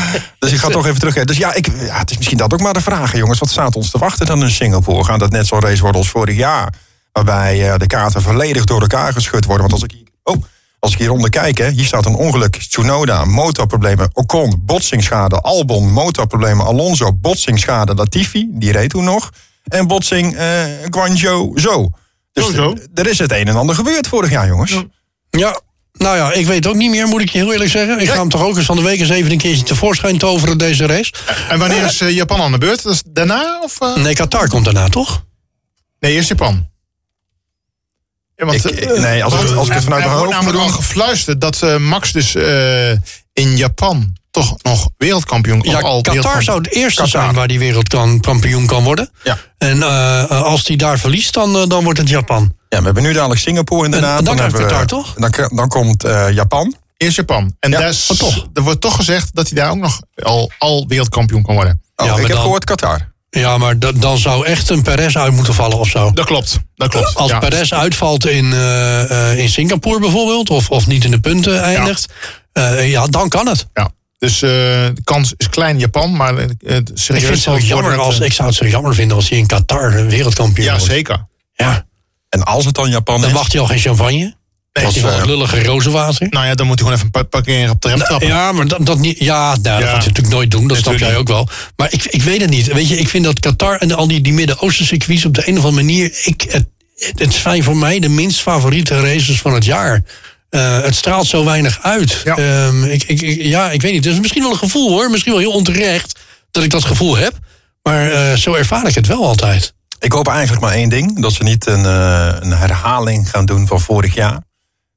dus ik ga toch even terug. Dus ja, ik, ja, het is misschien dat ook maar de vraag, jongens. Wat staat ons te wachten dan in Singapore? Gaat dat net zo'n race worden als vorig jaar? Waarbij eh, de kaarten volledig door elkaar geschud worden. Want als ik, oh, als ik hieronder kijk, hè, hier staat een ongeluk. Tsunoda, motorproblemen. Ocon, botsingsschade. Albon, motorproblemen. Alonso, botsingsschade. Latifi, die reed toen nog. En botsing Guangzhou zo. Dus Zo, zo. er is het een en ander gebeurd vorig jaar, jongens. Ja, nou ja, ik weet ook niet meer, moet ik je heel eerlijk zeggen. Ik ga hem toch ook eens van de week eens even een keertje tevoorschijn toveren, deze race. En wanneer is eh, Japan aan de beurt? Dat is daarna? Of, eh? Nee, Qatar komt daarna, toch? Nee, eerst Japan. Ja, want, Ik- eh, nee, als ik- als ik het vanuit er mijn hoofd namelijk doen- gefluisterd dat eh, Max dus eh, in Japan toch nog wereldkampioen of Ja, al Qatar wereldkampioen- zou het eerste Qatar. zijn waar die wereldkampioen kan worden. Ja. En als die daar verliest, dan, dan wordt het Japan. Ja, we hebben nu dadelijk Singapore inderdaad. En dan we- Qatar, toch? Dan, dan komt Japan. Eerst Japan. En Ja, is- maar toch. er wordt toch gezegd dat hij daar ook nog al, al wereldkampioen kan worden. Oh, Ja, ik heb dan- gehoord Qatar. Ja, maar da- dan zou echt een Perez uit moeten vallen of zo. Dat klopt. Dat klopt. Als ja. Perez uitvalt in, eh, eh, in Singapore bijvoorbeeld, of, of niet in de punten eindigt, ja, ja dan kan het. Ja. Dus eh, de kans is klein in Japan, maar eh, het Ik, serieus vind het zo jammer het, als, eh, ik zou het zo jammer vinden als hij in Qatar een wereldkampioen Ja, wordt. zeker. Ja, En als het dan Japan dan is... mag hij al geen champagne. Nee, eh, het lullige rozenwater. Nou ja, dan moet hij gewoon even parkeren op de rem trappen. Ja, maar dat, dat niet. Ja, nou, dat gaat hij natuurlijk nooit doen. Dat snap jij ook wel. Maar ik, ik weet het niet. Weet je, ik vind dat Qatar en al die, die Midden-Oosten circuits op de een of andere manier. Ik, het, het zijn voor mij de minst favoriete races van het jaar. Eh, het straalt zo weinig uit. Ja. Ehm, ik, ik, ik- ja, ik weet niet. Het is misschien wel een gevoel hoor. Misschien wel heel onterecht dat ik dat gevoel heb. Maar eh, zo ervaar ik het wel altijd. Ik hoop eigenlijk maar één ding. Dat ze niet een, eh, een herhaling gaan doen van vorig jaar.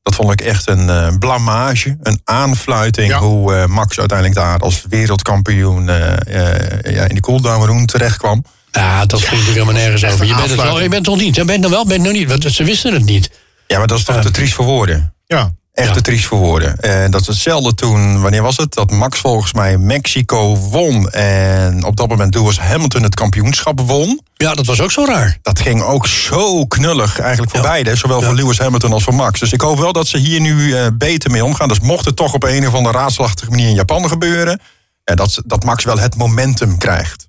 Dat vond ik echt een eh, blamage. Een aanfluiting Ja. hoe eh, Max uiteindelijk daar als wereldkampioen eh, eh, ja, in die cooldown room terecht kwam. Ja, dat ging natuurlijk helemaal nergens over. Je een bent het wel. Je bent toch niet? Je bent nou wel, bent nou niet. Want ze wisten het niet. Ja, maar dat is toch te triest voor woorden. Ja. Echt te triest voor woorden. En dat is hetzelfde toen, wanneer was het? Dat Max volgens mij Mexico won. En op dat moment Lewis Hamilton het kampioenschap won. Ja, dat was ook zo raar. Dat ging ook zo knullig eigenlijk voor Ja. beide. Zowel Ja. voor Lewis Hamilton als voor Max. Dus ik hoop wel dat ze hier nu eh, beter mee omgaan. Dus mocht het toch op een of andere raadslachtige manier in Japan gebeuren. Ja, dat, ze- dat Max wel het momentum krijgt.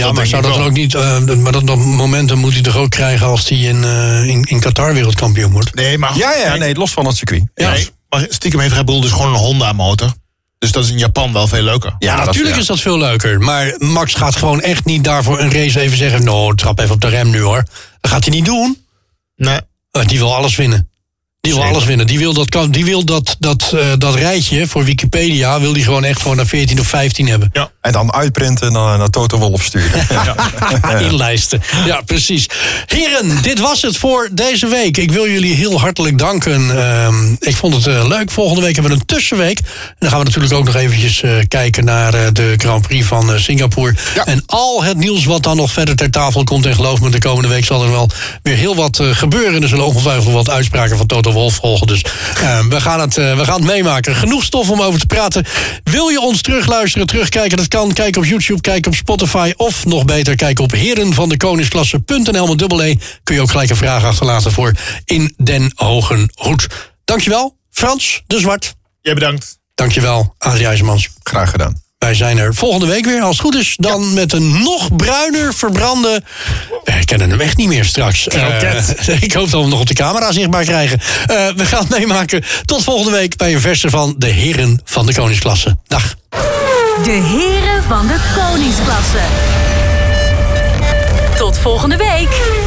Ja, Dat maar zou dat dan ook niet. eh, maar dat, dat momentum moet hij toch ook krijgen als hij in, eh, in, in Qatar wereldkampioen wordt? Nee, maar, Ja, ja, nee, los van het circuit. Ja. nee, maar stiekem heeft Red Bull dus gewoon een Honda-motor. Dus dat is in Japan wel veel leuker. Ja, natuurlijk ja. is dat veel leuker. Maar Max gaat gewoon echt niet daarvoor een race even zeggen. Nou, trap even op de rem nu hoor. Dat gaat hij niet doen. Nee. Eh, die wil alles winnen. Die wil Zeker. alles winnen. Die wil dat, kan- die wil dat, dat, eh, dat rijtje voor Wikipedia. Wil die gewoon echt gewoon naar 14 of 15 hebben. Ja. En dan uitprinten en dan naar Toto Wolf sturen. inlijsten. Ja, precies. Heren, dit was het voor deze week. Ik wil jullie heel hartelijk danken. Ehm, ik vond het eh, leuk. Volgende week hebben we een tussenweek. En dan gaan we natuurlijk ook nog eventjes eh, kijken naar eh, de Grand Prix van Singapore. Ja. En al het nieuws wat dan nog verder ter tafel komt. En geloof me, de komende week zal er wel weer heel wat gebeuren. Er zullen ongetwijfeld wat uitspraken van Toto Wolf volgen. Dus eh, we, gaan het, we gaan het meemaken. Genoeg stof om over te praten. Wil je ons terugluisteren, terugkijken? Dat kan. Kijk op YouTube, kijk op Spotify. Of nog beter, kijk op herenvandekoningsklasse.nl met dubbel E. Kun je ook gelijk een vraag achterlaten voor In den Hogen Hoed. Dankjewel, Frans de Zwart. Jij bedankt. Dankjewel, Adrie IJzermans. Graag gedaan. Wij zijn er volgende week weer, als het goed is. Dan met een nog bruiner verbrande... We kennen hem echt niet meer straks. Eh, ik hoop dat we hem nog op de camera zichtbaar krijgen. Eh, we gaan het meemaken. Tot volgende week bij een verse van de Heren van de Koningsklasse. Dag. De heren van de koningsklasse. Tot volgende week.